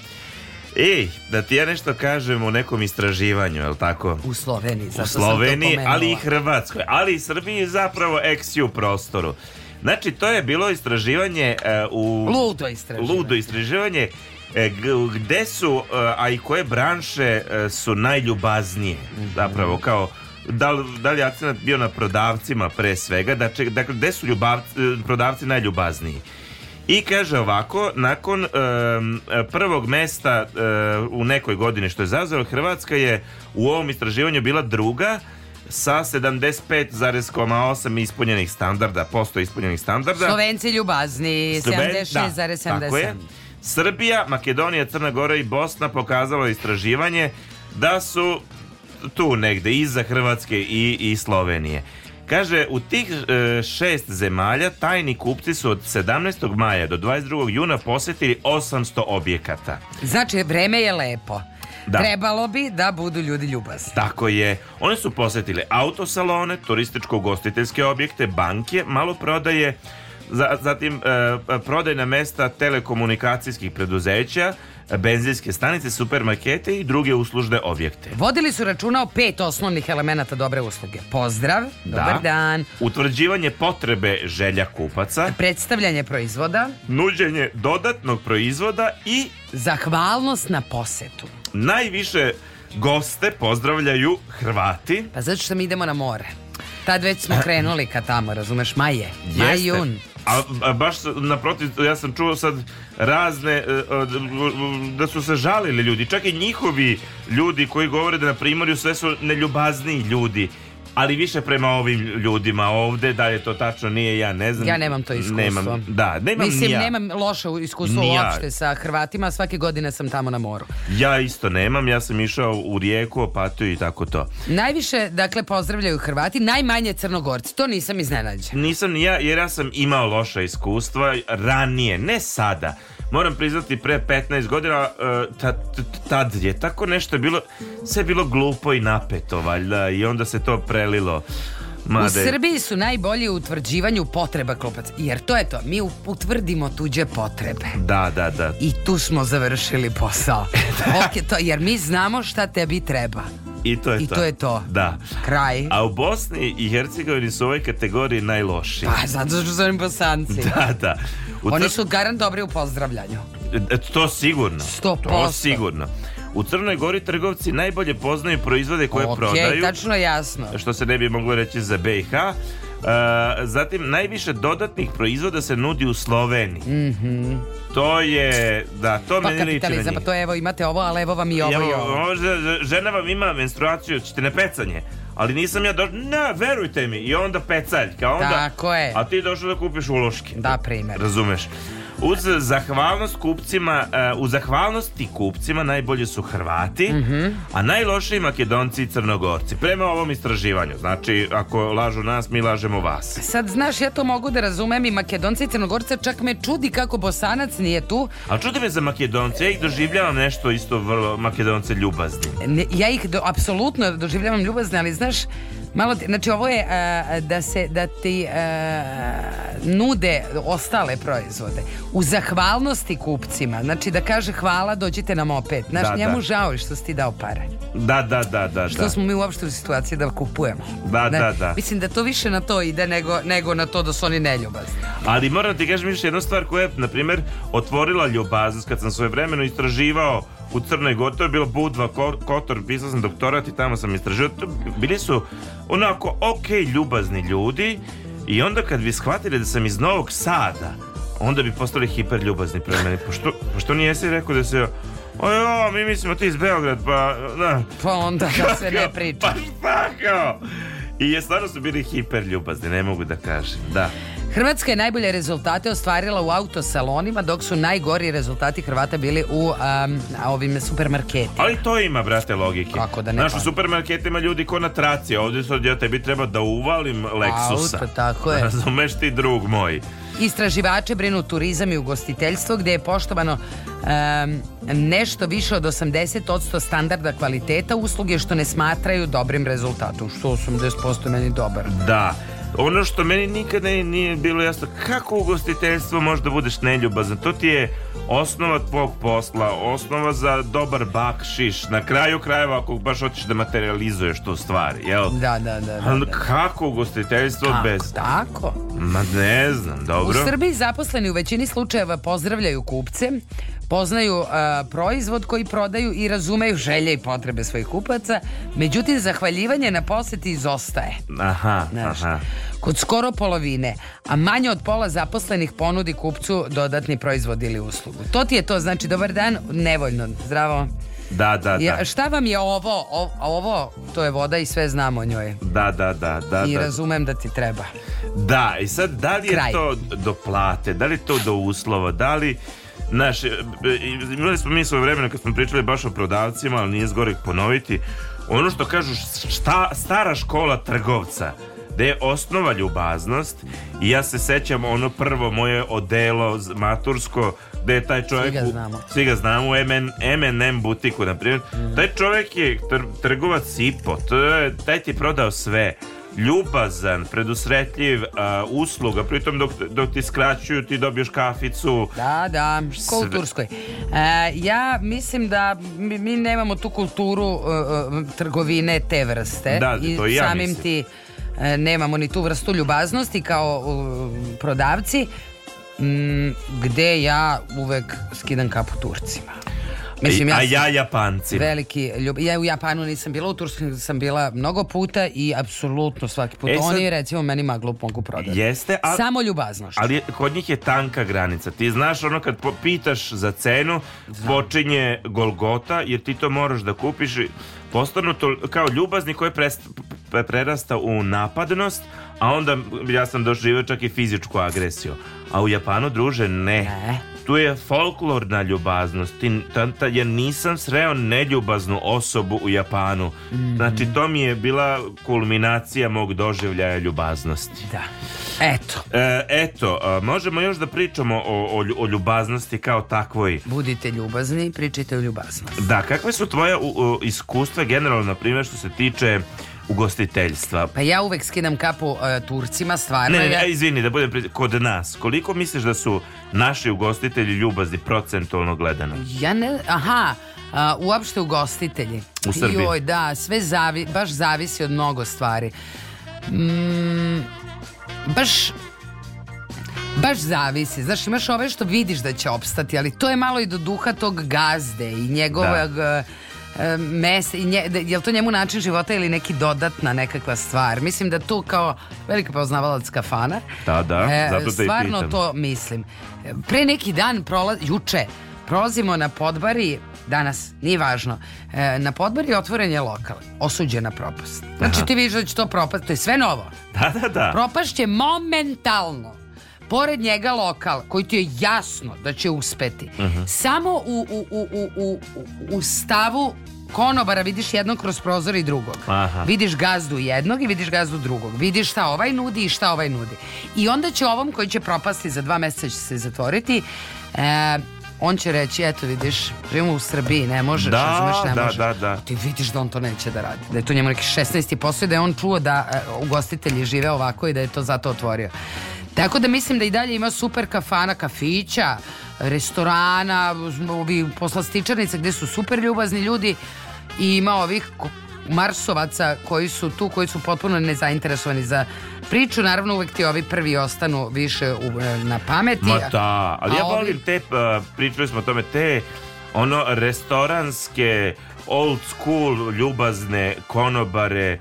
Ej, da ti ja nešto kažem o nekom istraživanju, je li tako? U Sloveniji, zato U Sloveniji, sam to ali i Hrvatskoj, ali i Srbiji zapravo ex prostoru. Znači, to je bilo istraživanje uh, u... Ludo istraživanje. Ludo istraživanje E, gde su, e, a i koje branše e, su najljubaznije zapravo kao da li, da li je akcent bio na prodavcima pre svega, da če, dakle, gde su ljubavci, prodavci najljubazniji? I kaže ovako, nakon e, prvog mesta e, u nekoj godini što je zazvalo, Hrvatska je u ovom istraživanju bila druga sa 75,8 ispunjenih standarda, posto ispunjenih standarda. Slovenci ljubazni, 76,77. Da, Srbija, Makedonija, Crna Gora i Bosna pokazalo istraživanje da su tu negde iza Hrvatske i, i Slovenije. Kaže, u tih e, šest zemalja tajni kupci su od 17. maja do 22. juna posetili 800 objekata. Znači, vreme je lepo. Da. Trebalo bi da budu ljudi ljubazni. Tako je. One su posjetile autosalone, turističko-gostiteljske objekte, banke, maloprodaje, zatim e, e, prodajna mesta telekomunikacijskih preduzeća, e, benzinske stanice, supermarkete i druge uslužne objekte. Vodili su računa o pet osnovnih elemenata dobre usluge. Pozdrav, da. dobar dan. Utvrđivanje potrebe želja kupaca. Predstavljanje proizvoda. Nuđenje dodatnog proizvoda i... Zahvalnost na posetu. Najviše goste pozdravljaju Hrvati. Pa zato što mi idemo na more. Tad već smo krenuli ka tamo, razumeš, maje, majun. A, a baš naprotiv, ja sam čuo sad razne, e, e, da su se žalili ljudi, čak i njihovi ljudi koji govore da na primorju sve su neljubazniji ljudi ali više prema ovim ljudima ovde, da je to tačno nije, ja ne znam. Ja nemam to iskustvo. Nemam, da, nemam Mislim, ja. nemam loše iskustvo ja. uopšte sa Hrvatima, svake godine sam tamo na moru. Ja isto nemam, ja sam išao u rijeku, opatiju i tako to. Najviše, dakle, pozdravljaju Hrvati, najmanje Crnogorci, to nisam iznenađen. Nisam ni ja, jer ja sam imao loša iskustva ranije, ne sada moram priznati pre 15 godina e, tad, je tako nešto bilo sve bilo glupo i napeto valjda i onda se to prelilo Made. U Srbiji su najbolji u utvrđivanju potreba klopaca, jer to je to, mi utvrdimo tuđe potrebe. Da, da, da. I tu smo završili posao. Da. ok, to, jer mi znamo šta tebi treba. I to je I to. to je to. Da. Kraj. A u Bosni i Hercegovini su u ovoj kategoriji najloši. Pa, zato što su oni bosanci. Da, da. U Oni su garant dobri u pozdravljanju. E, e, to sigurno. 100%. To sigurno. U Crnoj Gori trgovci najbolje poznaju proizvode koje okay, prodaju. tačno jasno. Što se ne bi moglo reći za BiH. Uh, e, zatim najviše dodatnih proizvoda se nudi u Sloveniji. Mhm. Mm to je, da, to pa meni liči na njih. Pa to je, evo imate ovo, ali evo vam i ovo. Evo, i ovo. Žena vam ima menstruaciju, ćete na pecanje ali nisam ja došao, ne, verujte mi, i onda pecalj, kao onda, Tako je. a ti došao da kupiš uloške. Da, primjer. Razumeš. Uz zahvalnost kupcima, uh, eh, u zahvalnosti kupcima najbolje su Hrvati, mm -hmm. a najlošiji Makedonci i Crnogorci. Prema ovom istraživanju, znači ako lažu nas, mi lažemo vas. Sad znaš, ja to mogu da razumem i Makedonci i Crnogorce, čak me čudi kako Bosanac nije tu. A čudi me za Makedonce, ja ih doživljavam nešto isto vrlo Makedonce ljubazni. Ne, ja ih do, apsolutno doživljavam ljubazni ali znaš, Malo te, znači ovo je a, e, da se da ti a, e, nude ostale proizvode u zahvalnosti kupcima. Znači da kaže hvala dođite nam opet. Znaš da, da. njemu da. žao što si ti dao pare. Da, da, da, da. Što da. smo mi uopšte u situaciji da kupujemo. Da, da, da. Mislim da to više na to ide nego, nego na to da su oni neljubazni. Ali moram ti kažem još jednu stvar koja je, na primjer, otvorila ljubaznost kad sam svoje vremeno istraživao u Crnoj Gori, je bilo Budva, Kotor, pisao sam doktorat i tamo sam istražio. Bili su onako ok ljubazni ljudi i onda kad bi shvatili da sam iz Novog Sada, onda bi postali hiper ljubazni prema meni. Pošto, pošto nijesi rekao da se... O jo, mi mislimo ti iz Beograd, pa... Na. Da. Pa onda da se ne priča. Pa šta kao? I je stvarno su bili hiper ljubazni, ne mogu da kažem, da. Hrvatska je najbolje rezultate ostvarila u autosalonima, dok su najgori rezultati Hrvata bili u um, ovim supermarketima. Ali to ima, brate, logike. Kako da ne? Naš u pa? supermarketima ljudi ko na traci, ovdje sad ja tebi treba da uvalim Lexusa. Auto, tako je. Razumeš ti drug moj. Istraživače brinu turizam i ugostiteljstvo gdje je poštovano um, nešto više od 80% standarda kvaliteta usluge što ne smatraju dobrim rezultatom. Što 80% meni dobar. Da ono što meni nikada nije bilo jasno, kako ugostiteljstvo može da budeš neljubazan? To ti je osnova tvog posla, osnova za dobar bakšiš. Na kraju krajeva, ako baš hoćeš da materializuješ tu stvar, jel? Da, da, da. da, da. Kako ugostiteljstvo kako, bez... Tako? Ma ne znam, dobro. U Srbiji zaposleni u većini slučajeva pozdravljaju kupce, poznaju a, proizvod koji prodaju i razumeju želje i potrebe svojih kupaca, međutim zahvaljivanje na poseti izostaje. Aha, Znaš, aha. Kod skoro polovine, a manje od pola zaposlenih ponudi kupcu dodatni proizvod ili uslugu. To ti je to, znači dobar dan, nevoljno, zdravo. Da, da, da. Ja, šta vam je ovo? O, ovo, to je voda i sve znamo o njoj. Da, da, da. da I da. razumem da ti treba. Da, i sad da li je Kraj. to do plate, da li to do uslova, da li Znaš, e, e, imali smo mi svoje vremena kad smo pričali baš o prodavcima, ali nije zgorek ponoviti. Ono što kažu šta, stara škola trgovca, da je osnova ljubaznost i ja se sećam ono prvo moje odelo matursko da je taj čovjek svi ga znamo, u, svi ga znamo u M&M butiku na primjer mm. taj čovjek je tr, trgovac Ipo taj ti je prodao sve ljubazan, predusretljiv uh, usluga, pritom dok, dok ti skraćuju ti dobiješ kaficu. Da, da, kulturskoj. u Uh, e, ja mislim da mi, mi nemamo tu kulturu uh, trgovine te vrste. Da, to i ja samim mislim. ti nemamo ni tu vrstu ljubaznosti kao prodavci, m, mm, gde ja uvek skidam kapu Turcima. Mislim, ja a ja Japanci. Veliki ljubi. Ja u Japanu nisam bila, u Turskoj sam bila mnogo puta i apsolutno svaki put. E sad, Oni recimo meni maglu mogu prodati. Jeste, a, Samo ljubaznošću. Ali kod njih je tanka granica. Ti znaš ono kad pitaš za cenu, Znam. počinje golgota jer ti to moraš da kupiš. Postanu to kao ljubazni koji prerasta u napadnost, A onda ja sam doživio čak i fizičku agresiju. A u Japanu, druže, ne. ne. Tu je folklorna ljubaznost. Tanta, ja nisam sreo neljubaznu osobu u Japanu. Mm -hmm. Znači, to mi je bila kulminacija mog doživljaja ljubaznosti. Da. Eto. E, eto, možemo još da pričamo o, o, o ljubaznosti kao takvoj. Budite ljubazni, pričajte o ljubaznosti. Da, kakve su tvoje u, u, iskustva generalno, na primjer, što se tiče ugostiteljstva. Pa ja uvek skidam kapu uh, Turcima, stvarno. Ne, ne, ja... izvini, da budem pri... kod nas. Koliko misliš da su naši ugostitelji ljubazni procentualno gledano? Ja ne, aha, uh, uopšte ugostitelji. U Srbiji. Joj, da, sve zavi, baš zavisi od mnogo stvari. Mm, baš Baš zavisi, znaš imaš ove što vidiš da će opstati Ali to je malo i do duha tog gazde I njegovog da e, mes i nje, da, je li to njemu način života ili neki dodatna nekakva stvar? Mislim da tu kao velika poznavalac kafana. Da, da, e, zato te Stvarno to mislim. Pre neki dan, prola, juče, prolazimo na podbari danas, nije važno. E, na podbari otvoren je lokal, osuđena propast. Znači Aha. ti vidiš da će to propast, to je sve novo. Da, da, da. Propast Propašće momentalno pored njega lokal koji ti je jasno da će uspeti. Uh mhm. -huh. Samo u, u, u, u, u u stavu konobara vidiš jednog kroz prozor i drugog. Aha. Vidiš gazdu jednog i vidiš gazdu drugog. Vidiš šta ovaj nudi i šta ovaj nudi. I onda će ovom koji će propasti za dva mjeseca će se zatvoriti e, on će reći, eto vidiš, živimo u Srbiji, ne možeš, da, razumeš, ne da, možeš. Da, da, A Ti vidiš da on to neće da radi. Da je to njemu neki 16. posao i da je on čuo da uh, ugostitelji žive ovako i da je to zato otvorio. Tako da mislim da i dalje ima super kafana, kafića, restorana, ovi poslastičarnice gde su super ljubazni ljudi i ima ovih marsovaca koji su tu, koji su potpuno nezainteresovani za priču. Naravno, uvek ti ovi prvi ostanu više u, e, na pameti. Ma da, ali ja ovi... volim te, e, pričali smo o tome, te ono restoranske old school ljubazne konobare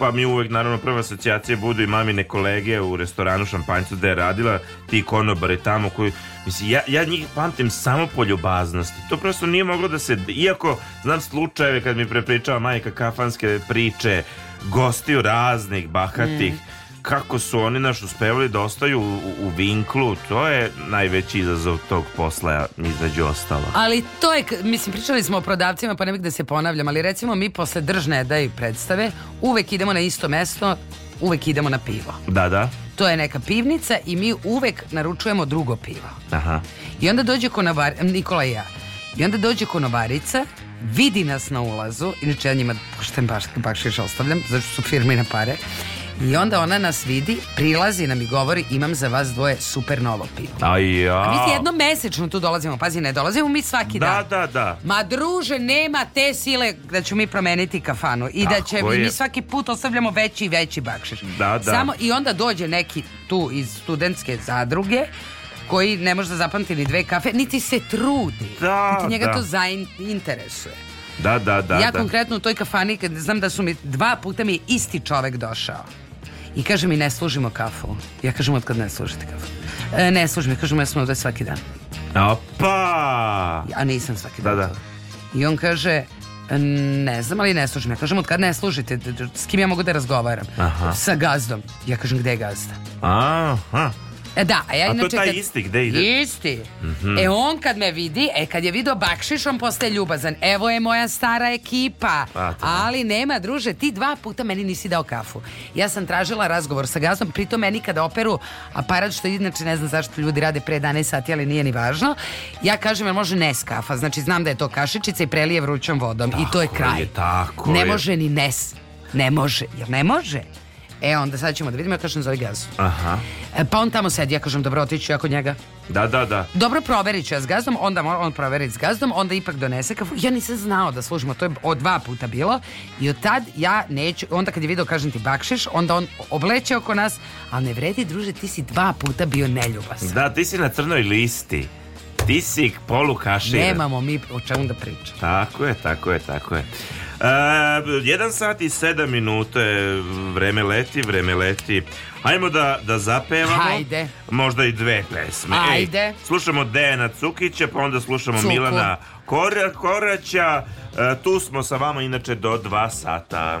pa mi uvek naravno prva asocijacija budu i mamine kolege u restoranu Šampanjcu gde je radila, ti konobari tamo koji, mislim, ja, ja njih pamtim samo po ljubaznosti. To prosto nije moglo da se, iako znam slučajeve kad mi prepričava majka kafanske priče, gostiju raznih, bahatih, mm kako su oni naš uspevali da ostaju u, u vinklu, to je najveći izazov tog posla između ostalo. Ali to je, mislim, pričali smo o prodavcima, pa ne bih da se ponavljam, ali recimo mi posle držne da predstave uvek idemo na isto mesto, uvek idemo na pivo. Da, da. To je neka pivnica i mi uvek naručujemo drugo pivo. Aha. I onda dođe konovar, Nikola i ja, i onda dođe konovarica, vidi nas na ulazu, inače ja njima pošten baš, bakšiš ostavljam, zato su na pare, I onda ona nas vidi, prilazi nam i govori imam za vas dvoje super novo pivo. A ja. A mi ti jedno mesečno tu dolazimo, pazi, ne dolazimo mi svaki da, dan. Da, da, da. Ma druže, nema te sile da ćemo mi promeniti kafanu i da Tako da će i mi svaki put ostavljamo veći i veći bakšiš. Da, da. Samo, I onda dođe neki tu iz studentske zadruge koji ne može da zapamti ni dve kafe, niti se trudi. Da, niti njega da. to zainteresuje. Da, da, da. Ja da. konkretno u toj kafani, kad znam da su mi dva puta mi isti čovek došao. I kaže mi ne služimo kafu. Ja kažem od kad ne služite kafu. E, ne služimo, kažem ja sam ovde svaki dan. Opa! Ja nisam svaki da, dan. Da. I on kaže, ne znam, ali ne služim. Ja kažem, od kad ne služite, s kim ja mogu da razgovaram? Aha. Sa gazdom. Ja kažem, gde je gazda? Aha. E, da, a ja inače... A to je taj kad... isti, gde ide? Isti. Mm -hmm. E on kad me vidi, e kad je video Bakšiš, on postaje ljubazan. Evo je moja stara ekipa. A, ali nema, druže, ti dva puta meni nisi dao kafu. Ja sam tražila razgovor sa gazom, pritom meni kada operu aparat, što inače ne znam zašto ljudi rade pre 11 sati, ali nije ni važno. Ja kažem, jel može nes kafa? Znači, znam da je to kašičica i prelije vrućom vodom. Tako I to je kraj. Je, tako ne je. može ni nes. Ne može, jer ne može. E, onda sad ćemo da vidimo, ja kažem, zove gazu. Aha. E, pa on tamo sedi, ja kažem, dobro, otiću ja kod njega. Da, da, da. Dobro, proverit ću ja s gazdom, onda on proveri s gazdom, onda ipak donese kafu. Ja nisam znao da služimo, to je od dva puta bilo. I od tad ja neću, onda kad je video, kažem ti bakšiš, onda on obleće oko nas, ali ne vredi, druže, ti si dva puta bio neljubas. Da, ti si na crnoj listi. Ti si polukašir. Nemamo mi o čemu da pričamo. Tako je, tako je, tako je. Jedan sat i sedam minuta vreme leti, vreme leti. Hajmo da, da zapevamo. Hajde. Možda i dve pesme. Hajde. Ej, slušamo Dejana Cukića, pa onda slušamo Cuku. Milana Kor Koraća. E, tu smo sa vama inače do dva sata.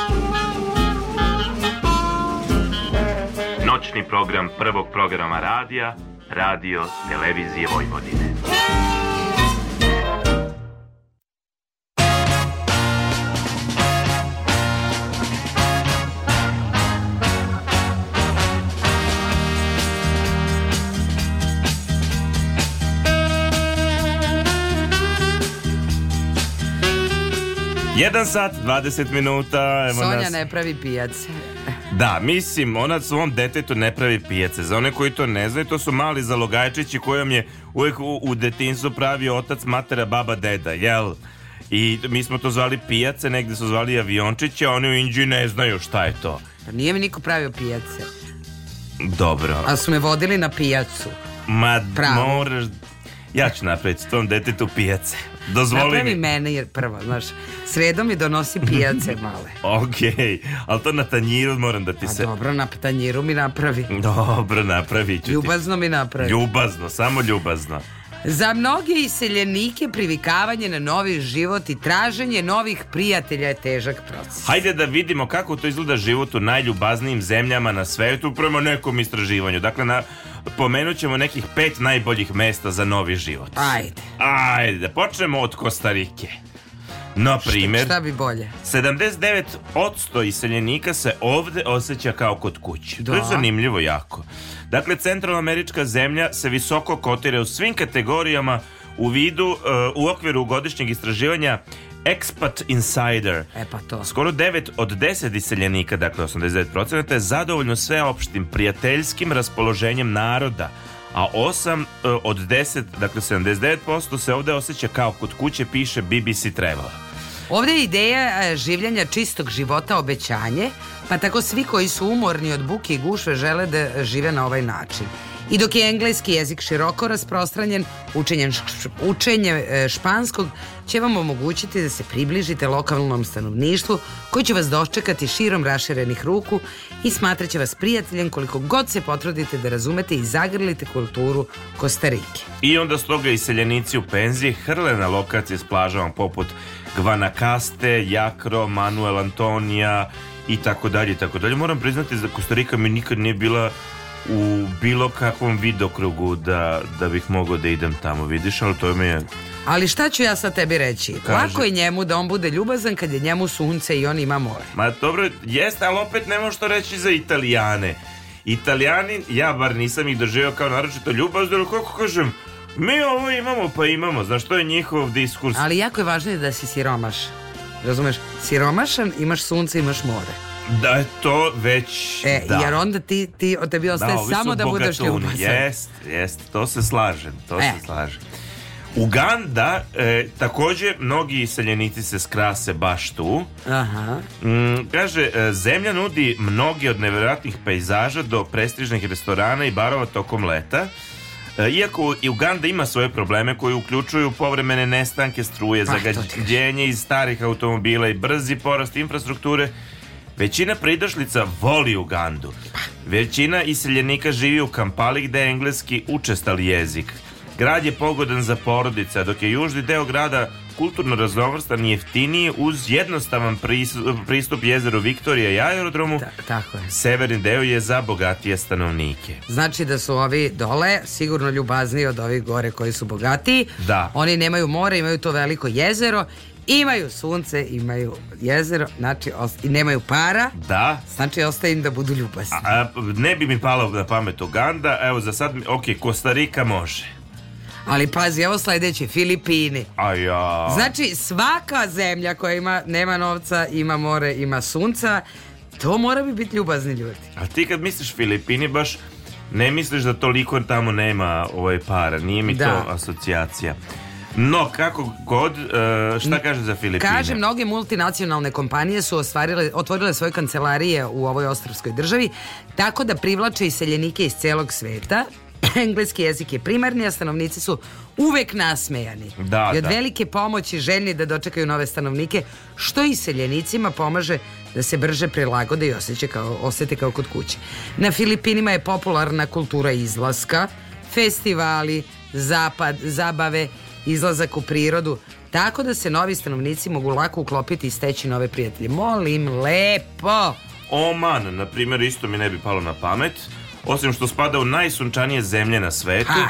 noćni program prvog programa radija, radio, televizije Vojvodine. Jedan sat, 20 minuta. Evo Sonja nas. ne pravi pijac. Da, mislim, ona svom detetu ne pravi pijace. Za one koji to ne znaju, to su mali zalogajčići kojom je uvek u, u detinstvu pravio otac, matera, baba, deda, jel? I mi smo to zvali pijace, negde su zvali aviončiće, a oni u Indiji ne znaju šta je to. Pa nije mi niko pravio pijace. Dobro. A su me vodili na pijacu. Ma, Pravo. moraš... Ja ću napraviti s tom detetu pijace. Dozvoli Napravi mi. mene jer prva, znaš, sredom mi donosi pijace male. Okej, ali to na tanjiru moram da ti Pa se... dobro, na tanjiru mi napravi. Dobro, napravi ću ti. Ljubazno mi napravi. Ljubazno, samo ljubazno. Za mnoge iseljenike privikavanje na novi život i traženje novih prijatelja je težak proces. Hajde da vidimo kako to izgleda život u najljubaznijim zemljama na svetu prema nekom istraživanju. Dakle, na, pomenut ćemo nekih pet najboljih mesta za novi život. Ajde. Ajde, da počnemo od Kostarike. Na primer, šta, šta bi bolje? 79% iseljenika se ovde osjeća kao kod kuće. Da. To je da. zanimljivo jako. Dakle, centralnoamerička zemlja se visoko kotira u svim kategorijama u vidu, uh, u okviru godišnjeg istraživanja Expat Insider. E pa to. Skoro 9 od 10 iseljenika, dakle 89%, je zadovoljno sveopštim prijateljskim raspoloženjem naroda, a 8 e, od 10, dakle 79%, se ovdje osjeća kao kod kuće piše BBC Travel. Ovdje je ideja e, življenja čistog života obećanje, pa tako svi koji su umorni od buke i gušve žele da žive na ovaj način. I dok je engleski jezik široko rasprostranjen, učenje e, španskog će vam omogućiti da se približite lokalnom stanovništvu koji će vas dočekati širom raširenih ruku i smatraće vas prijateljem koliko god se potrudite da razumete i zagrlite kulturu Kostarike. I onda stoga iseljenici u penziji hrle na lokacije s plažama poput Gvanakaste, Jakro, Manuel Antonija i tako dalje i tako dalje. Moram priznati da Kostarika mi nikad nije bila u bilo kakvom vidokrugu da, da bih mogao da idem tamo, vidiš, ali to mi je Ali šta ću ja sa tebi reći? Kaže. Lako je njemu da on bude ljubazan kad je njemu sunce i on ima more. Ma dobro, jeste, ali opet ne možeš to reći za Italijane. Italijani, ja bar nisam ih doživio kao naročito ljubazno, ali kako kažem, mi ovo imamo pa imamo, znaš, to je njihov diskurs. Ali jako je važno da si siromaš. Razumeš, siromašan, imaš sunce, imaš more. Da je to već e, da. Jer onda ti, ti tebi da, ostaje da, samo da budeš ljubazan Jest, jest, to se slažem To e. se slažem Uganda, e, također mnogi iseljenici se skrase baš tu. Aha. Mm, kaže, e, zemlja nudi mnogi od nevjerojatnih pejzaža do prestižnih restorana i barova tokom leta. E, iako i Uganda ima svoje probleme koji uključuju povremene nestanke struje, pa, zagađenje iz starih automobila i brzi porast infrastrukture, Većina pridošlica voli Ugandu. Pa. Većina iseljenika živi u Kampali gdje je engleski učestali jezik. Grad je pogodan za porodice, dok je južni deo grada kulturno raznovrstan i jeftiniji uz jednostavan pristup jezeru Viktorija i aerodromu. Ta, tako je. Severni deo je za bogatije stanovnike. Znači da su ovi dole sigurno ljubazniji od ovih gore koji su bogatiji. Da. Oni nemaju more, imaju to veliko jezero imaju sunce, imaju jezero, znači i nemaju para. Da. Znači ostaje im da budu ljubazni. A, a, ne bi mi palo na pamet Uganda, evo za sad, ok, Kostarika može. Ali pazi, evo sledeće, Filipini. A ja. Znači, svaka zemlja koja ima, nema novca, ima more, ima sunca, to mora bi biti ljubazni ljudi. A ti kad misliš Filipini, baš ne misliš da toliko tamo nema ovaj para. Nije mi da. to asocijacija. No, kako god, e, šta kaže za Filipine? Kaže, mnoge multinacionalne kompanije su ostvarile, otvorile svoje kancelarije u ovoj ostrovskoj državi, tako da privlače iseljenike iz celog sveta, engleski jezik je primarni, a stanovnici su uvek nasmejani. Da, I od da. velike pomoći željni da dočekaju nove stanovnike, što i seljenicima pomaže da se brže prilagode i osjeće kao, osete kao kod kuće. Na Filipinima je popularna kultura izlaska, festivali, zapad, zabave, izlazak u prirodu, tako da se novi stanovnici mogu lako uklopiti i steći nove prijatelje. Molim, lepo! Oman, na primjer, isto mi ne bi palo na pamet osim što spada u najsunčanije zemlje na svetu, ha.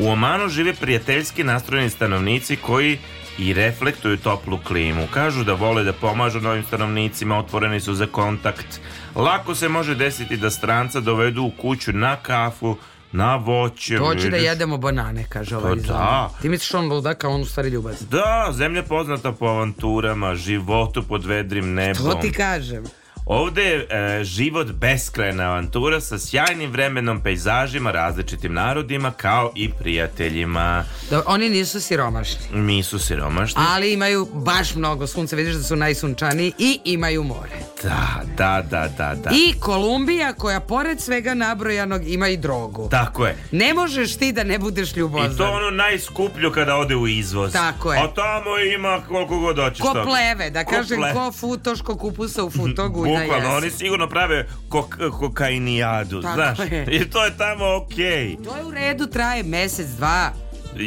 u Omanu žive prijateljski nastrojeni stanovnici koji i reflektuju toplu klimu. Kažu da vole da pomažu novim stanovnicima, otvoreni su za kontakt. Lako se može desiti da stranca dovedu u kuću na kafu, na voće. Dođi da jedemo banane, kaže ovaj pa izvan. Da. Ti misliš on ludaka, on u stvari ljubaz. Da, zemlja poznata po avanturama, životu pod vedrim nebom. To ti kažem. Ovde je e, život beskrajna avantura sa sjajnim vremenom, pejzažima, različitim narodima kao i prijateljima. Da, oni nisu siromašni. Nisu siromašni. Ali imaju baš mnogo sunca, vidiš da su najsunčaniji i imaju more. Da, da, da, da, da. I Kolumbija koja pored svega nabrojanog ima i drogu. Tako je. Ne možeš ti da ne budeš ljubozan. I to ono najskuplju kada ode u izvoz. Tako je. A tamo ima koliko god hoćeš. Ko pleve, da ko kažem pleve. ko futoš, kupusa u futogu. Bukvalno, da, jesu. oni sigurno prave kok kokainijadu, Tako znaš. Je. I to je tamo okej. Okay. To je u redu, traje mjesec, dva.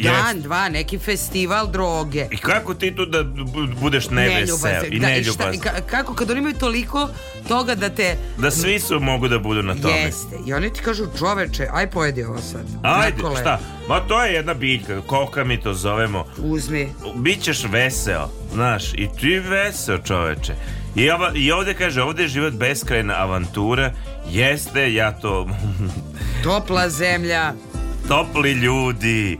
Dan, yes. dva, neki festival droge. I kako ti tu da budeš nevesel i da, neljubazan? Ne kako kad oni imaju toliko toga da te... Da svi su mogu da budu na tome. Jeste. I oni ti kažu čoveče, aj pojedi ovo sad. Ajde, Nakole. šta? Ma to je jedna biljka, koka mi to zovemo. Uzmi. Bićeš vesel, znaš, i ti vesel, čoveče. I, ova, I ovde kaže, ovde je život beskrajna avantura. Jeste, ja to... Topla zemlja. Topli ljudi.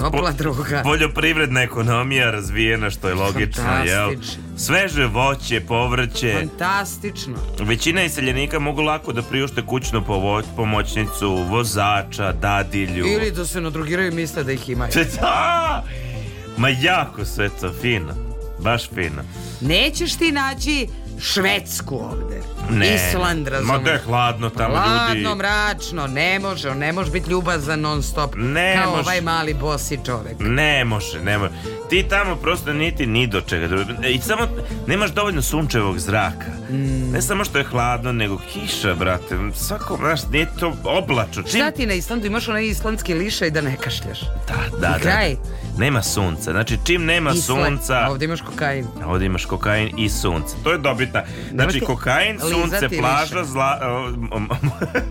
Topla druga. Poljoprivredna ekonomija razvijena, što je logično. Jel? Sveže voće, povrće. Fantastično. Većina iseljenika mogu lako da priušte kućnu pomoćnicu, vozača, dadilju. Ili da se nadrugiraju i misle da ih imaju. Da! Ma jako sve to fino baš fino. Nećeš ti naći Švedsku ovde. Ne. Island, razumiješ. Ma da je hladno tamo hladno, ljudi. Hladno, mračno, ne može, ne može biti ljubazan non stop. Ne Kao može. ovaj mali bosi čovek. Ne može, ne može ti tamo prosto niti ni do čega. E, I samo nemaš dovoljno sunčevog zraka. Mm. Ne samo što je hladno, nego kiša, brate. Svako, znaš, nije to oblačno Čim... Šta ti na Islandu imaš onaj islandski lišaj da ne kašljaš? Da, da, I da, kraj. da. Nema sunca. Znači, čim nema Isle. sunca... A ovdje imaš kokain. A ovdje imaš kokain i sunce. To je dobitna. Znači, kokain, sunce, plaža, liše. zla...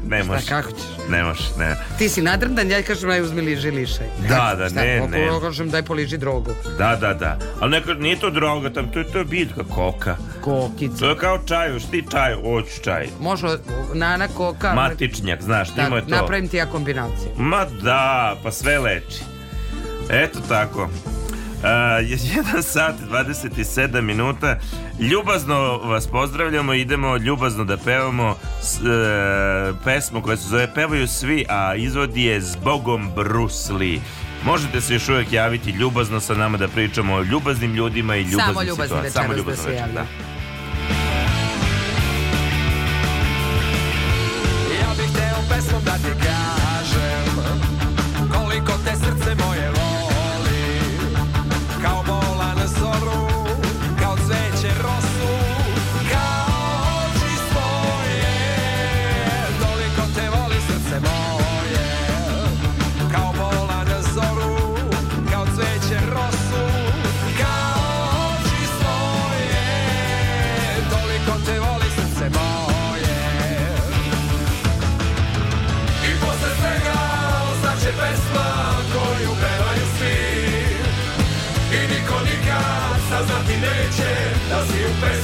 ne možeš. Šta, kako ćeš? Ne možeš, ne. Ti si nadrndan, ja kažem, aj uzmi liži lišaj. Da, da, šta, ne, ne. Kažem, daj poliži drogu. Da, da, da. Ali neka, nije to droga, tam, to, je, to je biljka koka. Kokica. To je kao čaj, čaju, šti čaj, hoću čaj. Može nana koka. Matičnjak, znaš, da, je to. Napravim ti ja kombinaciju. Ma da, pa sve leči. Eto tako. Uh, e, 1 sat 27 minuta Ljubazno vas pozdravljamo Idemo ljubazno da pevamo s, uh, Pesmu koja se zove Pevaju svi A izvod je Zbogom Brusli Možete se još uvijek javiti ljubazno sa nama da pričamo o ljubaznim ljudima i ljubaznim situacijama. Samo ljubazno večeras da se javljaju. Da. invece la si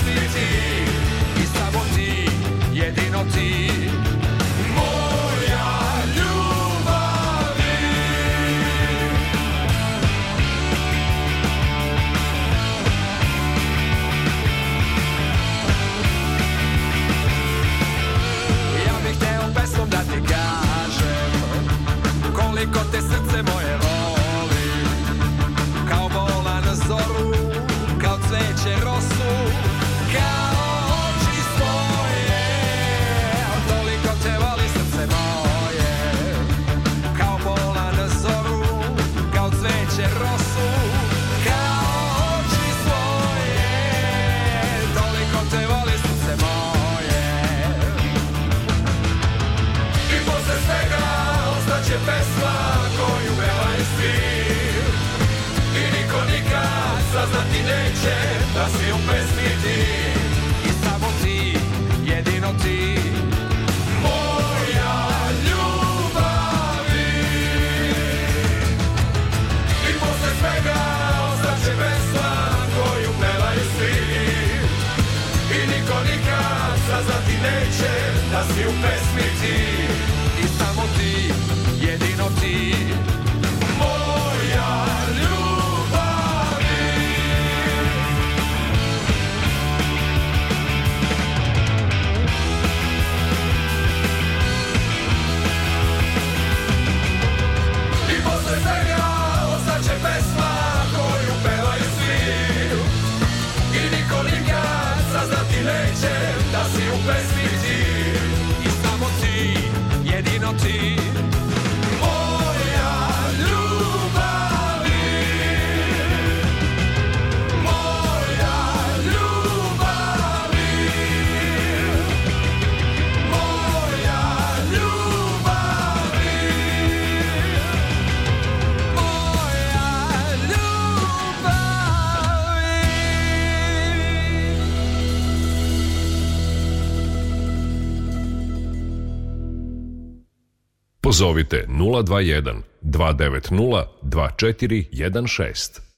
Pozovite 021 290 2416.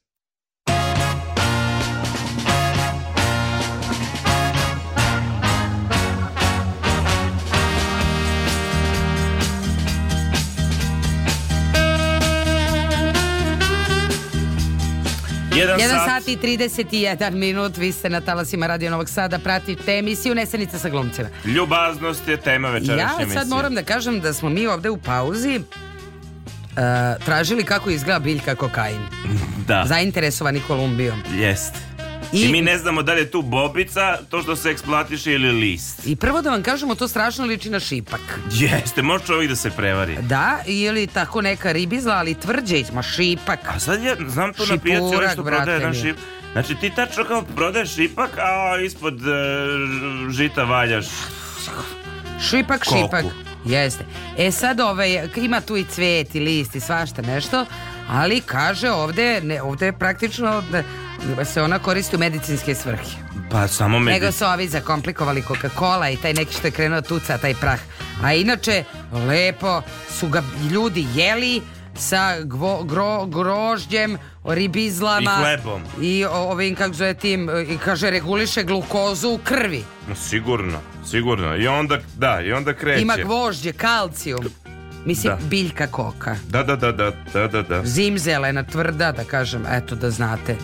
Jedan, sat. sat i 31 minut, vi ste na talasima Radio Novog Sada, pratite emisiju Nesenica sa glumcima. Ljubaznost je tema večerašnje emisije. Ja sad moram da kažem da smo mi ovde u pauzi uh, tražili kako izgleda biljka kokain. Da. Zainteresovani Kolumbijom. Jeste. I, I mi ne znamo da li je tu bobica, to što se eksploatiše ili list. I prvo da vam kažemo, to strašno liči na šipak. Jeste, može čovjek da se prevari. Da, ili tako neka ribizla, ali tvrđe, ma šipak. A sad ja znam to na pijaci, ovaj što prodaje jedan šipak. Znači ti tačno kao prodaješ šipak, a ispod uh, žita valjaš... Šipak, koku. šipak. Jeste. E sad ovaj, ima tu i cvet i list i svašta nešto, ali kaže ovde, ne, ovde je praktično Da se ona koristi u medicinske svrhe. Pa samo medic... Nego su ovi zakomplikovali Coca-Cola i taj neki što je krenuo tuca, taj prah. A inače, lepo su ga ljudi jeli sa gvo, gro, grožđem, ribizlama. I hlebom. I ovim, kako zove tim, i kaže, reguliše glukozu u krvi. No, sigurno, sigurno. I onda, da, i onda kreće. Ima gvožđe, kalcijum. Mislim, da. biljka koka. Da, da, da, da, da, da. da. Zimzelena, tvrda, da kažem, eto da znate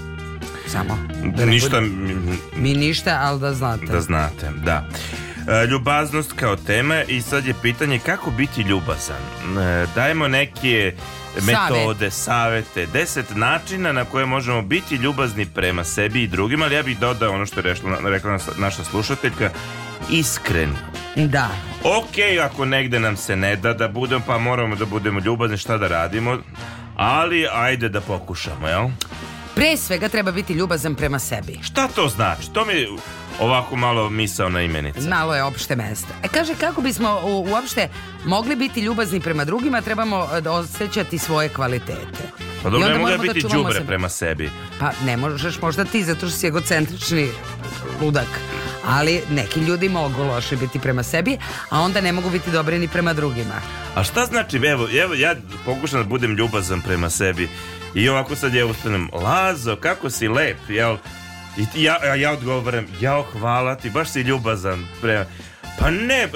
samo. Da ništa... Mi, mi ništa, ali da znate. Da znate, da. E, ljubaznost kao tema i sad je pitanje kako biti ljubazan. E, dajmo neke metode, savete, deset načina na koje možemo biti ljubazni prema sebi i drugima, ali ja bih dodao ono što je rešla, rekla naša slušateljka, iskren. Da. Ok, ako negde nam se ne da da budemo, pa moramo da budemo ljubazni, šta da radimo, ali ajde da pokušamo, jel? Pre svega treba biti ljubazan prema sebi. Šta to znači? To mi ovako malo misao na imenica. Malo je opšte mesto. E, kaže, kako bismo u, uopšte mogli biti ljubazni prema drugima, trebamo e, da osjećati svoje kvalitete. Pa dobro, ne mogu da biti džubre sebi. prema sebi. Pa ne možeš, možda ti, zato što si egocentrični ludak. Ali neki ljudi mogu loše biti prema sebi, a onda ne mogu biti dobri ni prema drugima. A šta znači, evo, evo ja pokušam da budem ljubazan prema sebi I ovako sad ja ustanem, Lazo, kako si lep, jel? I ja, ja odgovaram, jao, hvala ti, baš si ljubazan. Prema. Pa ne,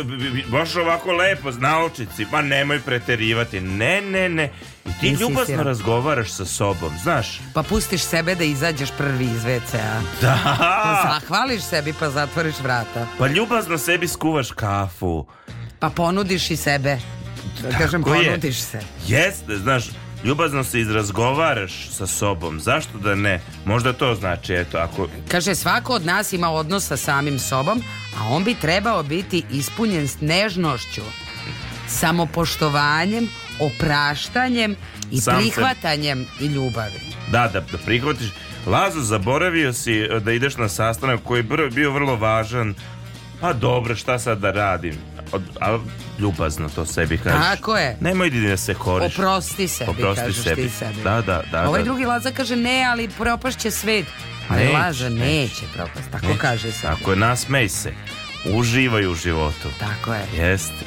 baš ovako lepo, znaočici, pa nemoj preterivati. Ne, ne, ne. I ti Insistira. ljubazno razgovaraš sa sobom, znaš? Pa pustiš sebe da izađeš prvi iz WC-a. Da! Pa zahvališ sebi pa zatvoriš vrata. Pa ljubazno sebi skuvaš kafu. Pa ponudiš i sebe. Da kažem, ponudiš je. se. Jeste, znaš, ljubazno se izrazgovaraš sa sobom. Zašto da ne? Možda to znači, eto, ako... Kaže, svako od nas ima odnos sa samim sobom, a on bi trebao biti ispunjen s nežnošću, samopoštovanjem, opraštanjem i Sam prihvatanjem se... i ljubavi. Da, da, da prihvatiš. Lazo, zaboravio si eh, da ideš na sastanak koji je bio vrlo važan. Pa dobro, šta sad da radim? a ljubazno to sebi kažeš. Tako je. Nemoj idi da se koriš. Oprosti sebi, Oprosti kažeš sebi. ti sebi. Da, da, da. Ovaj da. drugi Laza kaže ne, ali propašće svet. Ali neć, Laza neće, neće propast, tako neć. kaže se. Tako je, nasmej se. Uživaj u životu. Tako je. Jeste.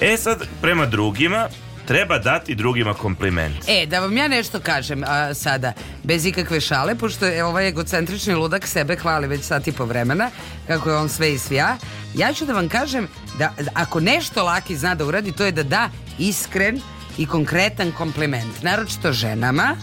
E sad, prema drugima, treba dati drugima kompliment. E, da vam ja nešto kažem a, sada, bez ikakve šale, pošto je ovaj egocentrični ludak sebe hvali već sat i po vremena, kako je on sve i svija, ja ću da vam kažem da ako nešto Laki zna da uradi, to je da da iskren i konkretan kompliment, naročito ženama,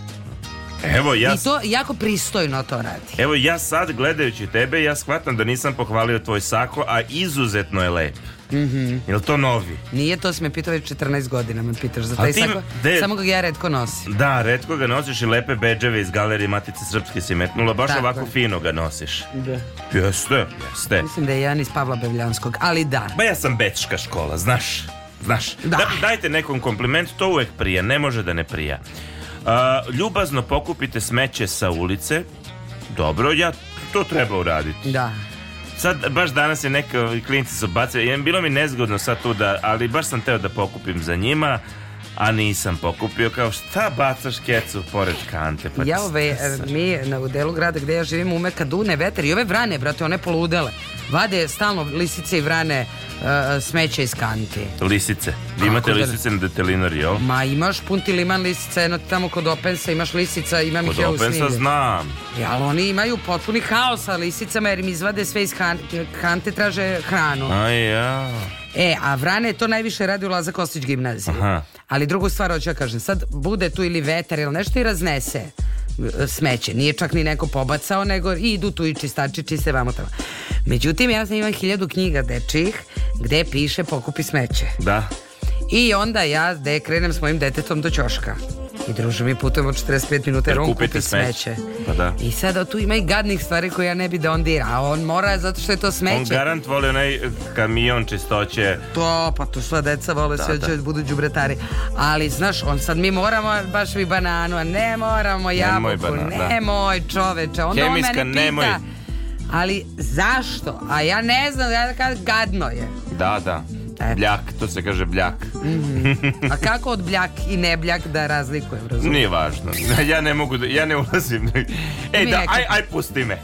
Evo ja I to jako pristojno to radi. Evo ja sad gledajući tebe ja shvatam da nisam pohvalio tvoj sako, a izuzetno je lep. Mm -hmm. Jel to novi? Nije, to si me pitao već 14 godina, me pitaš za taj ti, sako, de, samo ga ja redko nosim. Da, redko ga nosiš i lepe beđeve iz galerije Matice Srpske si metnula, baš Tako. ovako fino ga nosiš. Da. Jeste, jeste. Mislim da je jedan iz Pavla Bevljanskog, ali da. Ba ja sam bečka škola, znaš. Znaš, da. Dakle, dajte nekom kompliment, to uvek prija, ne može da ne prija. Uh, ljubazno pokupite smeće sa ulice. Dobro, ja to treba uraditi. Da sad baš danas je neka klinci su bacili, bilo mi nezgodno sad tu da, ali baš sam teo da pokupim za njima a nisam pokupio kao šta bacaš kecu pored kante pa ja ove, mi na u delu grada gde ja živim ume kad une veter i ove vrane brate one poludele vade stalno lisice i vrane uh, smeće iz kante lisice, vi imate da... lisice na detelinor jel? ma imaš punti liman lisice jedno tamo kod Opensa imaš lisica imam kod ih ja Opensa znam ja, ali oni imaju potpuni haos sa lisicama jer im izvade sve iz kante, kante traže hranu aj ja e, a vrane to najviše radi u Laza Kostić gimnaziji Aha Ali drugu stvar hoću ja da kažem, sad bude tu ili vetar ili nešto i raznese e, smeće. Nije čak ni neko pobacao, nego idu tu i čistači čiste vamo tamo. Međutim, ja sam imam hiljadu knjiga dečih gde piše pokupi smeće. Da. I onda ja de krenem s mojim detetom do ćoška. I druže, mi putujemo 45 minuta jer on kupi smeće. Pa da. I sada tu ima i gadnih stvari koje ja ne bi da on dira, a on mora zato što je to smeće. On garant voli onaj kamion čistoće. To, pa to sva deca vole, da, sve da. da. budu đubretari. Ali, znaš, on sad mi moramo baš mi bananu, a ne moramo jabuku, banan, da. nemoj da. čoveče. Onda Hemiska, on mene pita, ali zašto? A ja ne znam, ja kad gadno je. Da, da. Eto. Bljak, to se kaže bljak. Mm -hmm. A kako od bljak i nebljak da razlikujem, razumijem? Nije važno. Ja ne mogu da, ja ne ulazim. Ej, da, aj, aj, pusti me.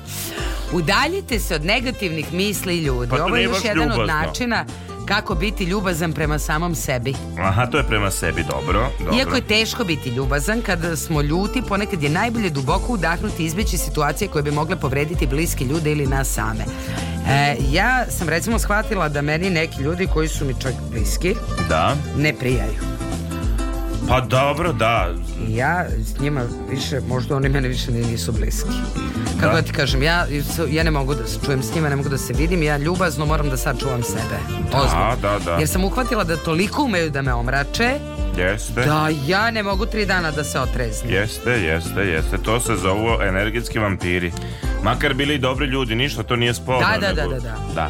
Udaljite se od negativnih misli ljudi. Pa Ovo je još jedan ljubazno. od načina Kako biti ljubazan prema samom sebi. Aha, to je prema sebi, dobro. dobro. Iako je teško biti ljubazan, kad smo ljuti, ponekad je najbolje duboko udahnuti i izbjeći situacije koje bi mogle povrediti bliske ljude ili nas same. E, ja sam recimo shvatila da meni neki ljudi koji su mi čak bliski da. ne prijaju. Pa dobro, da. Ja s njima više, možda oni mene više nisu bliski. Kako da. da. ti kažem, ja, ja ne mogu da se čujem s njima, ne mogu da se vidim, ja ljubazno moram da sad čuvam sebe. Da, Ozbiljno. Da, da, da. Jer sam uhvatila da toliko umeju da me omrače, Jeste. Da, ja ne mogu tri dana da se otreznim. Jeste, jeste, jeste. To se zovu energetski vampiri. Makar bili dobri ljudi, ništa to nije sporno. Da, da, nego... da, da, da. da.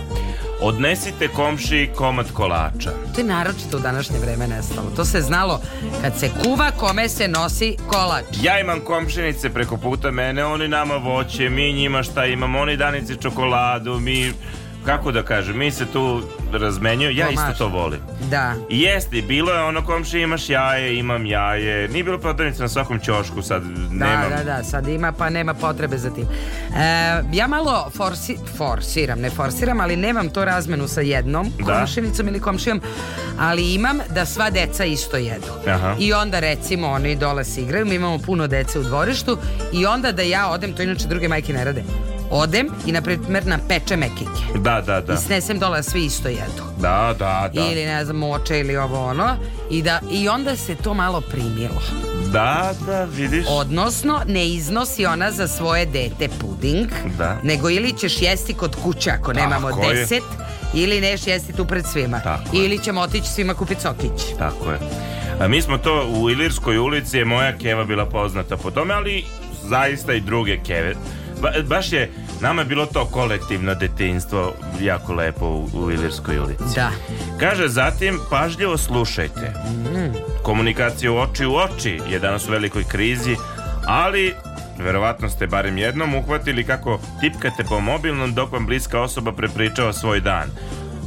Odnesite komši komad kolača. To je naročito u današnje vreme nestalo. To se znalo kad se kuva kome se nosi kolač. Ja imam komšinice preko puta mene, oni nama voće, mi njima šta imamo, oni danice čokoladu, mi kako da kažem, mi se tu razmenjujemo, ja isto to volim. Da. I jeste, bilo je ono komši imaš jaje, imam jaje, nije bilo prodavnice na svakom ćošku, sad da, nemam. Da, da, sad ima pa nema potrebe za tim. E, ja malo forsi, forsiram, ne forsiram, ali nemam to razmenu sa jednom da. ili komšijom, ali imam da sva deca isto jedu. Aha. I onda recimo oni dole se igraju, mi imamo puno dece u dvorištu i onda da ja odem, to inače druge majke ne rade odem i na primjer peče mekike. Da, da, da. I snesem dola svi isto jedu. Da, da, da. Ili ne znam moče ili ovo ono i da i onda se to malo primilo. Da, da, vidiš. Odnosno ne iznosi ona za svoje dete puding, da. nego ili ćeš jesti kod kuće ako Tako nemamo je. deset ili neš jesti tu pred svima. Tako ili ćemo otići svima kupiti sokić. Tako je. A mi smo to u Ilirskoj ulici je moja keva bila poznata po tome, ali zaista i druge keve ba, baš je, nama je bilo to kolektivno detinjstvo jako lepo u, u Ilirskoj ulici. Da. Kaže, zatim pažljivo slušajte. Mm. Komunikacija u oči u oči je danas u velikoj krizi, ali verovatno ste barem jednom uhvatili kako tipkate po mobilnom dok vam bliska osoba prepričava svoj dan.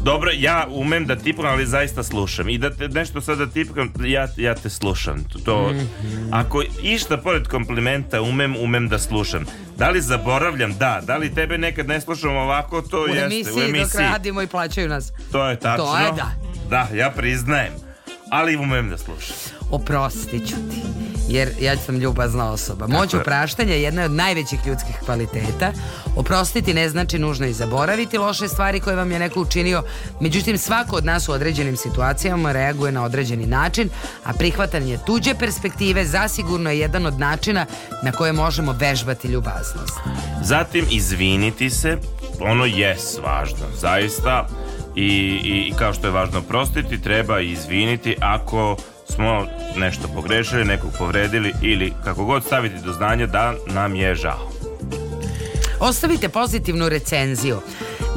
Dobro, ja umem da tipkam, ali zaista slušam. I da te nešto sada da tipkam, ja, ja te slušam. To, mm -hmm. Ako išta pored komplimenta umem, umem da slušam. Da li zaboravljam? Da. Da li tebe nekad ne slušam ovako? To u jeste. Emisiji, u emisiji dok radimo i plaćaju nas. To je tačno. To je da. Da, ja priznajem. Ali umem da slušam. Oprostit ću ti jer ja sam ljubazna osoba. Moć opraštanja je jedna od najvećih ljudskih kvaliteta. Oprostiti ne znači nužno i zaboraviti loše stvari koje vam je neko učinio. Međutim, svako od nas u određenim situacijama reaguje na određeni način, a prihvatanje tuđe perspektive zasigurno je jedan od načina na koje možemo vežbati ljubaznost. Zatim, izviniti se, ono je važno, zaista. I, i, i kao što je važno oprostiti, treba izviniti ako smo nešto pogrešili, nekog povredili ili kako god staviti do znanja da nam je žao. Ostavite pozitivnu recenziju.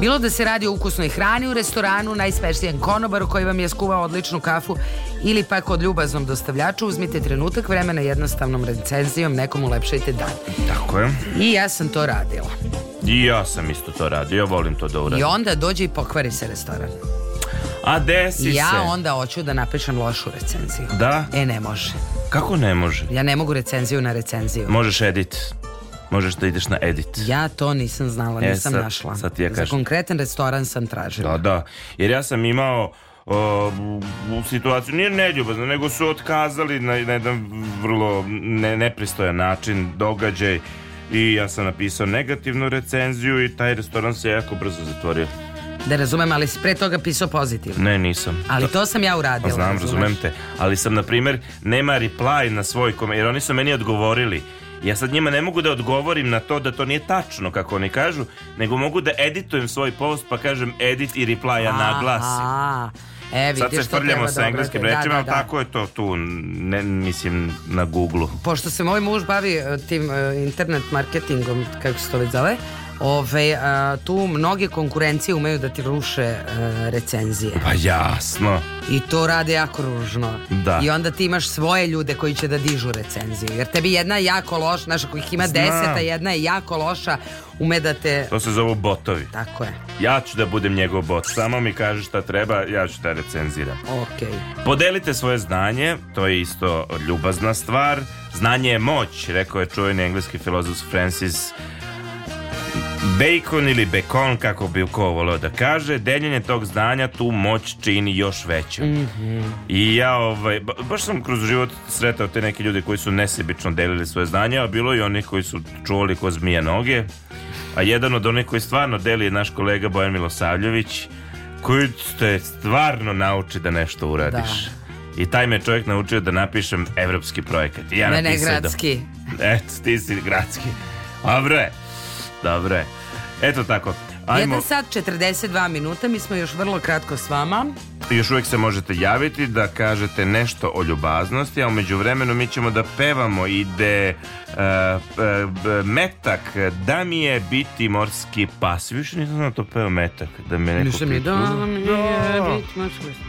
Bilo da se radi o ukusnoj hrani u restoranu, najsmešnijem konobaru koji vam je skuvao odličnu kafu ili pak od ljubaznom dostavljaču, uzmite trenutak vremena jednostavnom recenzijom, nekom ulepšajte dan. Tako je. I ja sam to radila. I ja sam isto to radio, volim to da uradim. I onda dođe i pokvari se restoran. A desi ja se. Ja onda hoću da napišem lošu recenziju. Da? E, ne može. Kako ne može? Ja ne mogu recenziju na recenziju. Možeš edit. Možeš da ideš na edit. Ja to nisam znala, e, nisam sad, našla. Sad ti ja Za konkretan restoran sam tražila. Da, da. Jer ja sam imao uh, u situaciju, nije neljubazno, nego su otkazali na, na jedan vrlo ne, nepristojan način događaj i ja sam napisao negativnu recenziju i taj restoran se jako brzo zatvorio. Da razumem, ali si pre toga pisao pozitivno. Ne, nisam. Ali da. to, sam ja uradila. Pa znam, razumeš? razumem te. Ali sam, na primer, nema reply na svoj kom... Jer oni su meni odgovorili. Ja sad njima ne mogu da odgovorim na to da to nije tačno, kako oni kažu, nego mogu da editujem svoj post pa kažem edit i reply, ja naglasim. A, E, Sad se frljamo sa da engleskim da, rečima, ali tako je to tu, ne, mislim, na Google-u. Pošto se moj muž bavi e, tim e, internet marketingom, kako se to već zove, Ove, a, tu mnoge konkurencije umeju da ti ruše a, e, recenzije. Pa jasno. I to rade jako ružno. Da. I onda ti imaš svoje ljude koji će da dižu recenziju. Jer tebi jedna je jako loša, znaš ako ih ima Znam. deseta, jedna je jako loša, ume da te... To se zovu botovi. Tako je. Ja ću da budem njegov bot. Samo mi kaže šta treba, ja ću da recenziram. Ok. Podelite svoje znanje, to je isto ljubazna stvar. Znanje je moć, rekao je čuveni engleski filozof Francis Bacon ili bekon, kako bi ko volio da kaže, deljenje tog znanja tu moć čini još većom. Mm -hmm. I ja, ovaj, baš sam kroz život sretao te neke ljude koji su nesebično delili svoje znanje, a bilo i oni koji su čuvali ko zmija noge. A jedan od onih koji stvarno deli je naš kolega Bojan Milosavljević, koji te stvarno nauči da nešto uradiš. Da. I taj me čovjek naučio da napišem evropski projekat. I ja Mene da- gradski. Eto, ti si gradski. A je. Dobro je. Eto tako. Ajmo. 1 sat 42 minuta, mi smo još vrlo kratko s vama. Još uvijek se možete javiti da kažete nešto o ljubaznosti, a umeđu vremenu mi ćemo da pevamo ide uh, e, uh, e, e, metak da mi je biti morski pas. Više nisam znao da to peo metak. Da me neko Nisam ni da mi je da. biti morski pas.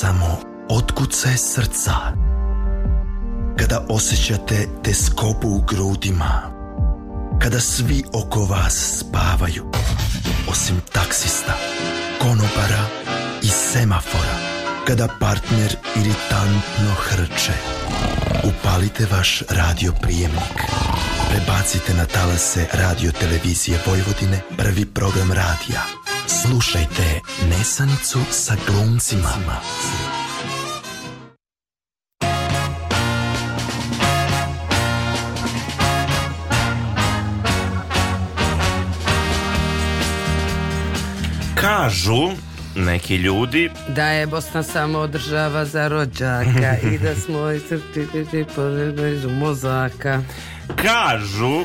samo otkucaj srca kada osjećate teskobu u grudima kada svi oko vas spavaju osim taksista konopara i semafora kada partner iritantno hrče upalite vaš radio prijemnik prebacite na talase radio televizije Vojvodine prvi program radija Slušajte Nesanicu sa glumcima. Kažu neki ljudi da je Bosna samo država za rođaka i da smo i crti mozaka. Kažu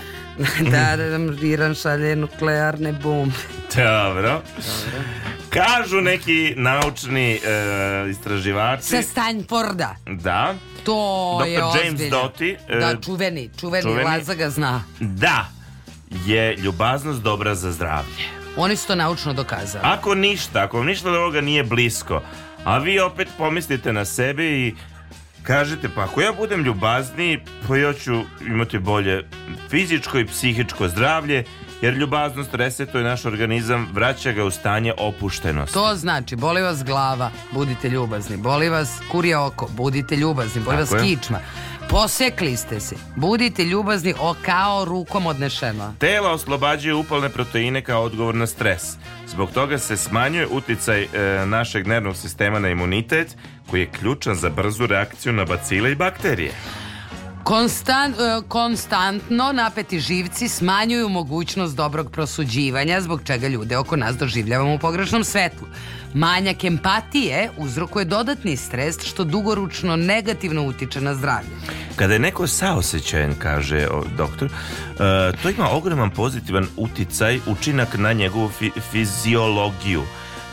da, da Iran šalje nuklearne bombe. Dobro. Kažu neki naučni e, istraživači. Sa Stanforda. Da. To Dr. je James ozbiljno. Doty. E, da, čuveni, čuveni, čuveni. Laza ga zna. Da, je ljubaznost dobra za zdravlje. Oni su to naučno dokazali. Ako ništa, ako vam ništa od ovoga nije blisko, a vi opet pomislite na sebe i kažete pa ako ja budem ljubazniji, pa ja ću imati bolje fizičko i psihičko zdravlje jer ljubaznost resetuje naš organizam, vraća ga u stanje opuštenosti. To znači, boli vas glava, budite ljubazni, boli vas kurja oko, budite ljubazni, boli Tako vas je. kičma. Posekli ste se, budite ljubazni o kao rukom odnešeno. Tela oslobađaju upalne proteine kao odgovor na stres. Zbog toga se smanjuje uticaj e, našeg nervnog sistema na imunitet koji je ključan za brzu reakciju na bacile i bakterije. Konstant, e, konstantno napeti živci smanjuju mogućnost dobrog prosuđivanja zbog čega ljude oko nas doživljavamo u pogrešnom svetlu. Manjak empatije uzrokuje dodatni stres što dugoručno negativno utiče na zdravlje. Kada je neko saosećajan, kaže doktor, e, to ima ogroman pozitivan uticaj, učinak na njegovu fiziologiju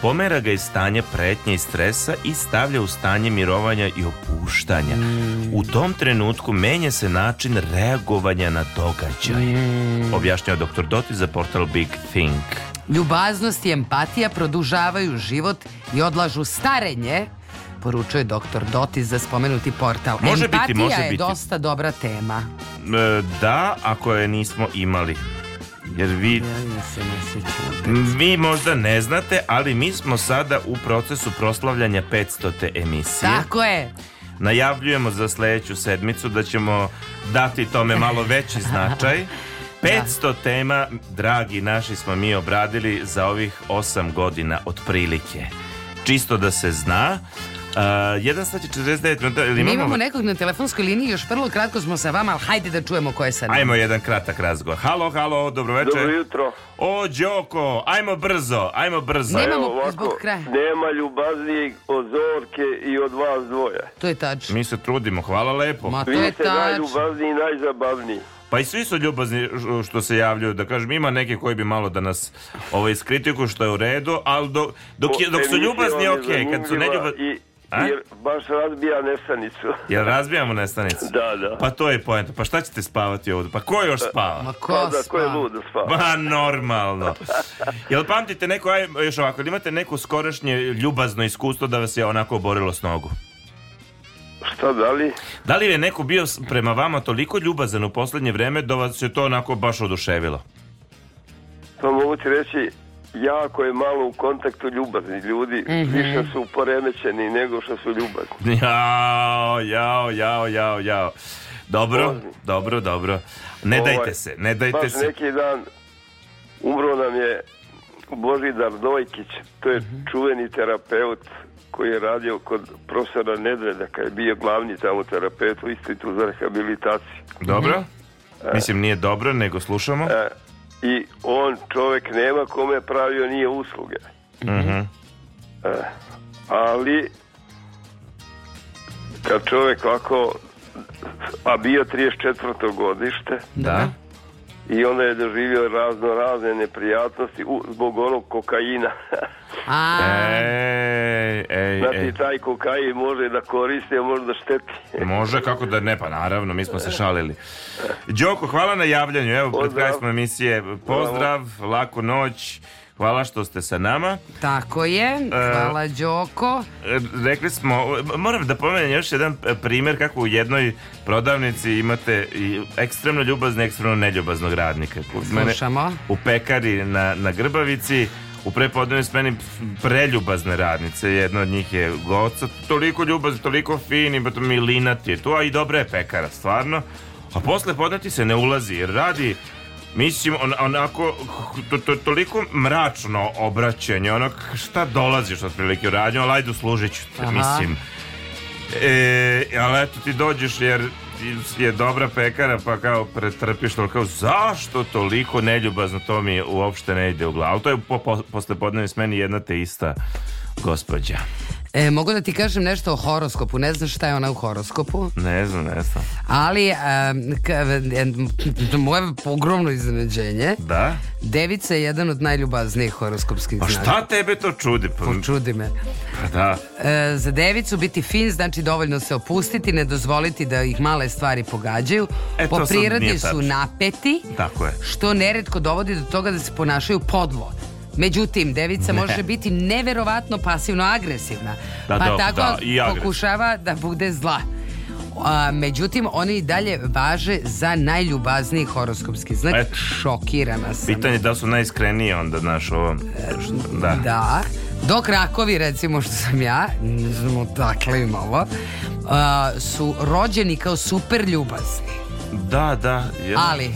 pomera ga iz stanja pretnje i stresa i stavlja u stanje mirovanja i opuštanja. Mm. U tom trenutku menja se način reagovanja na događaj. Mm. Objašnjao dr. Doti za portal Big Think. Ljubaznost i empatija produžavaju život i odlažu starenje, poručuje dr. Doti za spomenuti portal. Može Empatija biti, može je biti. dosta dobra tema. E, da, ako je nismo imali. Jer vi... Ja se ne vi možda ne znate, ali mi smo sada u procesu proslavljanja 500. emisije. Tako je. Najavljujemo za sledeću sedmicu da ćemo dati tome malo veći značaj. 500 da. tema, dragi naši, smo mi obradili za ovih 8 godina otprilike. Čisto da se zna. 1 sat i 49 minuta. Ili imamo... imamo nekog na telefonskoj liniji, još vrlo kratko smo sa vama, ali hajde da čujemo ko je sad. Ajmo jedan kratak razgovor. Halo, halo, dobro večer. Dobro jutro. O, Đoko, ajmo brzo, ajmo brzo. Nemamo Evo, ovako, zbog kraja. Nema ljubaznijeg od Zorke i od vas dvoje. To je tačno. Mi se trudimo, hvala lepo. Ma, to Vi je ste najljubazniji i najzabavniji. Pa i svi su ljubazni što se javljaju, da kažem, ima neke koji bi malo da nas ovaj, iskritikuju što je u redu, ali dok, dok, dok su ljubazni, ok, kad su neljubazni... A? Jer baš razbija nestanicu. Jer razbijamo nestanicu? Da, da. Pa to je poenta. Pa šta ćete spavati ovdje? Pa ko još spava? Ma pa ko pa da, spava? ko je lud spava? Ma normalno. Jel pamtite neko, aj, još ovako, imate neko skorašnje ljubazno iskustvo da vas je onako oborilo s nogu? Šta, da li? Da li je neko bio prema vama toliko ljubazan u poslednje vreme da vas je to onako baš oduševilo? To mogu ti reći, jako je malo u kontaktu ljubazni ljudi, mm -hmm. više su poremećeni nego što su ljubazni. Jao, jao, jao, jao, jao. Dobro, Pozni. dobro, dobro. Ne Ovo, ovaj, dajte se, ne dajte baš se. neki dan umro nam je Božidar Dojkić, to je mm -hmm. čuveni terapeut koji je radio kod profesora Nedveda, kad je bio glavni tamo terapeut u Institutu za rehabilitaciju. Dobro. Mm -hmm. Mislim, nije dobro, nego slušamo. E, i on čovjek nema kome pravio nije usluge. Mm -hmm. e, ali kad čovjek ako a bio 34. godište da i onda je doživio razno razne neprijatnosti u, zbog onog kokaina. A. Ej, ej, znači, ej. taj kokain može da koristi, a može da šteti. može, kako da ne, pa naravno, mi smo se šalili. Đoko, hvala na javljanju, evo, Pozdrav. pred kraj smo emisije. Pozdrav, Bravo. laku noć. Hvala što ste sa nama. Tako je, e, hvala e, Đoko. Rekli smo, moram da pomenem još jedan e, primer kako u jednoj prodavnici imate i ekstremno ljubazno ekstremno neljubaznog radnika. Slušamo. u pekari na, na Grbavici u prepodnevnoj smeni preljubazne radnice, jedna od njih je Goca, toliko ljubazna, toliko fin, pa to milinati je tu, a i dobra je pekara, stvarno. A posle podnati se ne ulazi, jer radi Mislim, on, onako, to, to, toliko mračno obraćanje, ono, šta dolaziš od prilike u radnju, ali ajde služit ću te, Aha. mislim. E, ali eto, ti dođeš jer je dobra pekara pa kao pretrpiš to, kao zašto toliko neljubazno to mi uopšte ne ide u glavu to je po, po, posle podnevne smeni jedna te ista gospođa E, mogu da ti kažem nešto o horoskopu. Ne znaš šta je ona u horoskopu. Ne znam, ne znam. Ali, um, moje ogromno iznenađenje. Da? Devica je jedan od najljubaznijih horoskopskih pa znaka. A šta tebe to čudi? Pa... Čudi me. Pa da. E, za devicu biti fin znači dovoljno se opustiti, ne dozvoliti da ih male stvari pogađaju. E, po prirodi su napeti. Tako je. Što neretko dovodi do toga da se ponašaju podlo. Međutim, devica ne. može biti neverovatno pasivno agresivna. Da, pa da, tako da, i pokušava da bude zla. A, međutim, oni i dalje važe za najljubazniji horoskopski znak. Et. Šokirana sam. Pitanje da su najiskreniji onda, znaš, ovo. Da. da. Dok rakovi, recimo što sam ja, nismo znamo dakle im ovo, a, su rođeni kao super ljubazni. Da, da. Jel. Ali,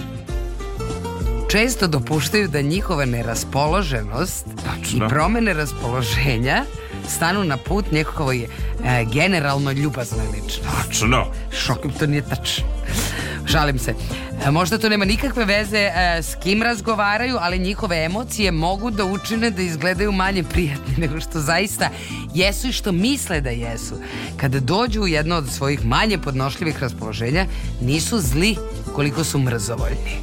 često dopuštaju da njihova neraspoloženost Tačno. i promene raspoloženja stanu na put nekako je e, generalno ljubaznoj ličnosti. Tačno. Šokim, to nije tačno. Žalim se. E, možda to nema nikakve veze e, s kim razgovaraju, ali njihove emocije mogu da učine da izgledaju manje prijatni nego što zaista jesu i što misle da jesu. Kada dođu u jedno od svojih manje podnošljivih raspoloženja, nisu zli koliko su mrzovoljni.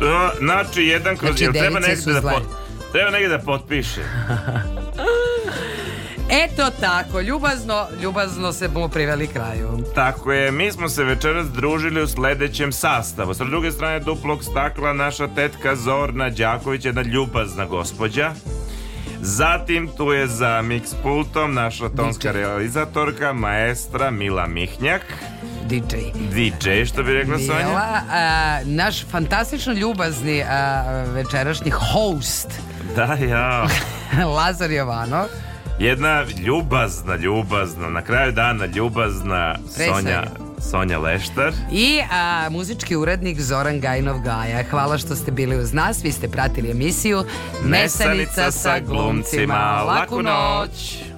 Da, znači, jedan kroz... Znači, jel treba negde da, pot, treba negde da potpiše? Eto tako, ljubazno, ljubazno se smo priveli kraju. Tako je, mi smo se večeras družili u sledećem sastavu. Sa druge strane duplog stakla naša tetka Zorna Đaković, jedna ljubazna gospođa. Zatim tu je za mix pultom naša tonska DJ. realizatorka, maestra Mila Mihnjak. DJ. DJ, što bi rekla Mila, Sonja? A, naš fantastično ljubazni a, večerašnji host. Da, ja. Lazar Jovanov. Jedna ljubazna, ljubazna, na kraju dana ljubazna Presanje. Sonja Sonja Leštar i a, muzički urednik Zoran Gajnov Gaja. Hvala što ste bili uz nas, vi ste pratili emisiju Mesanica sa glumcima. Laku noć!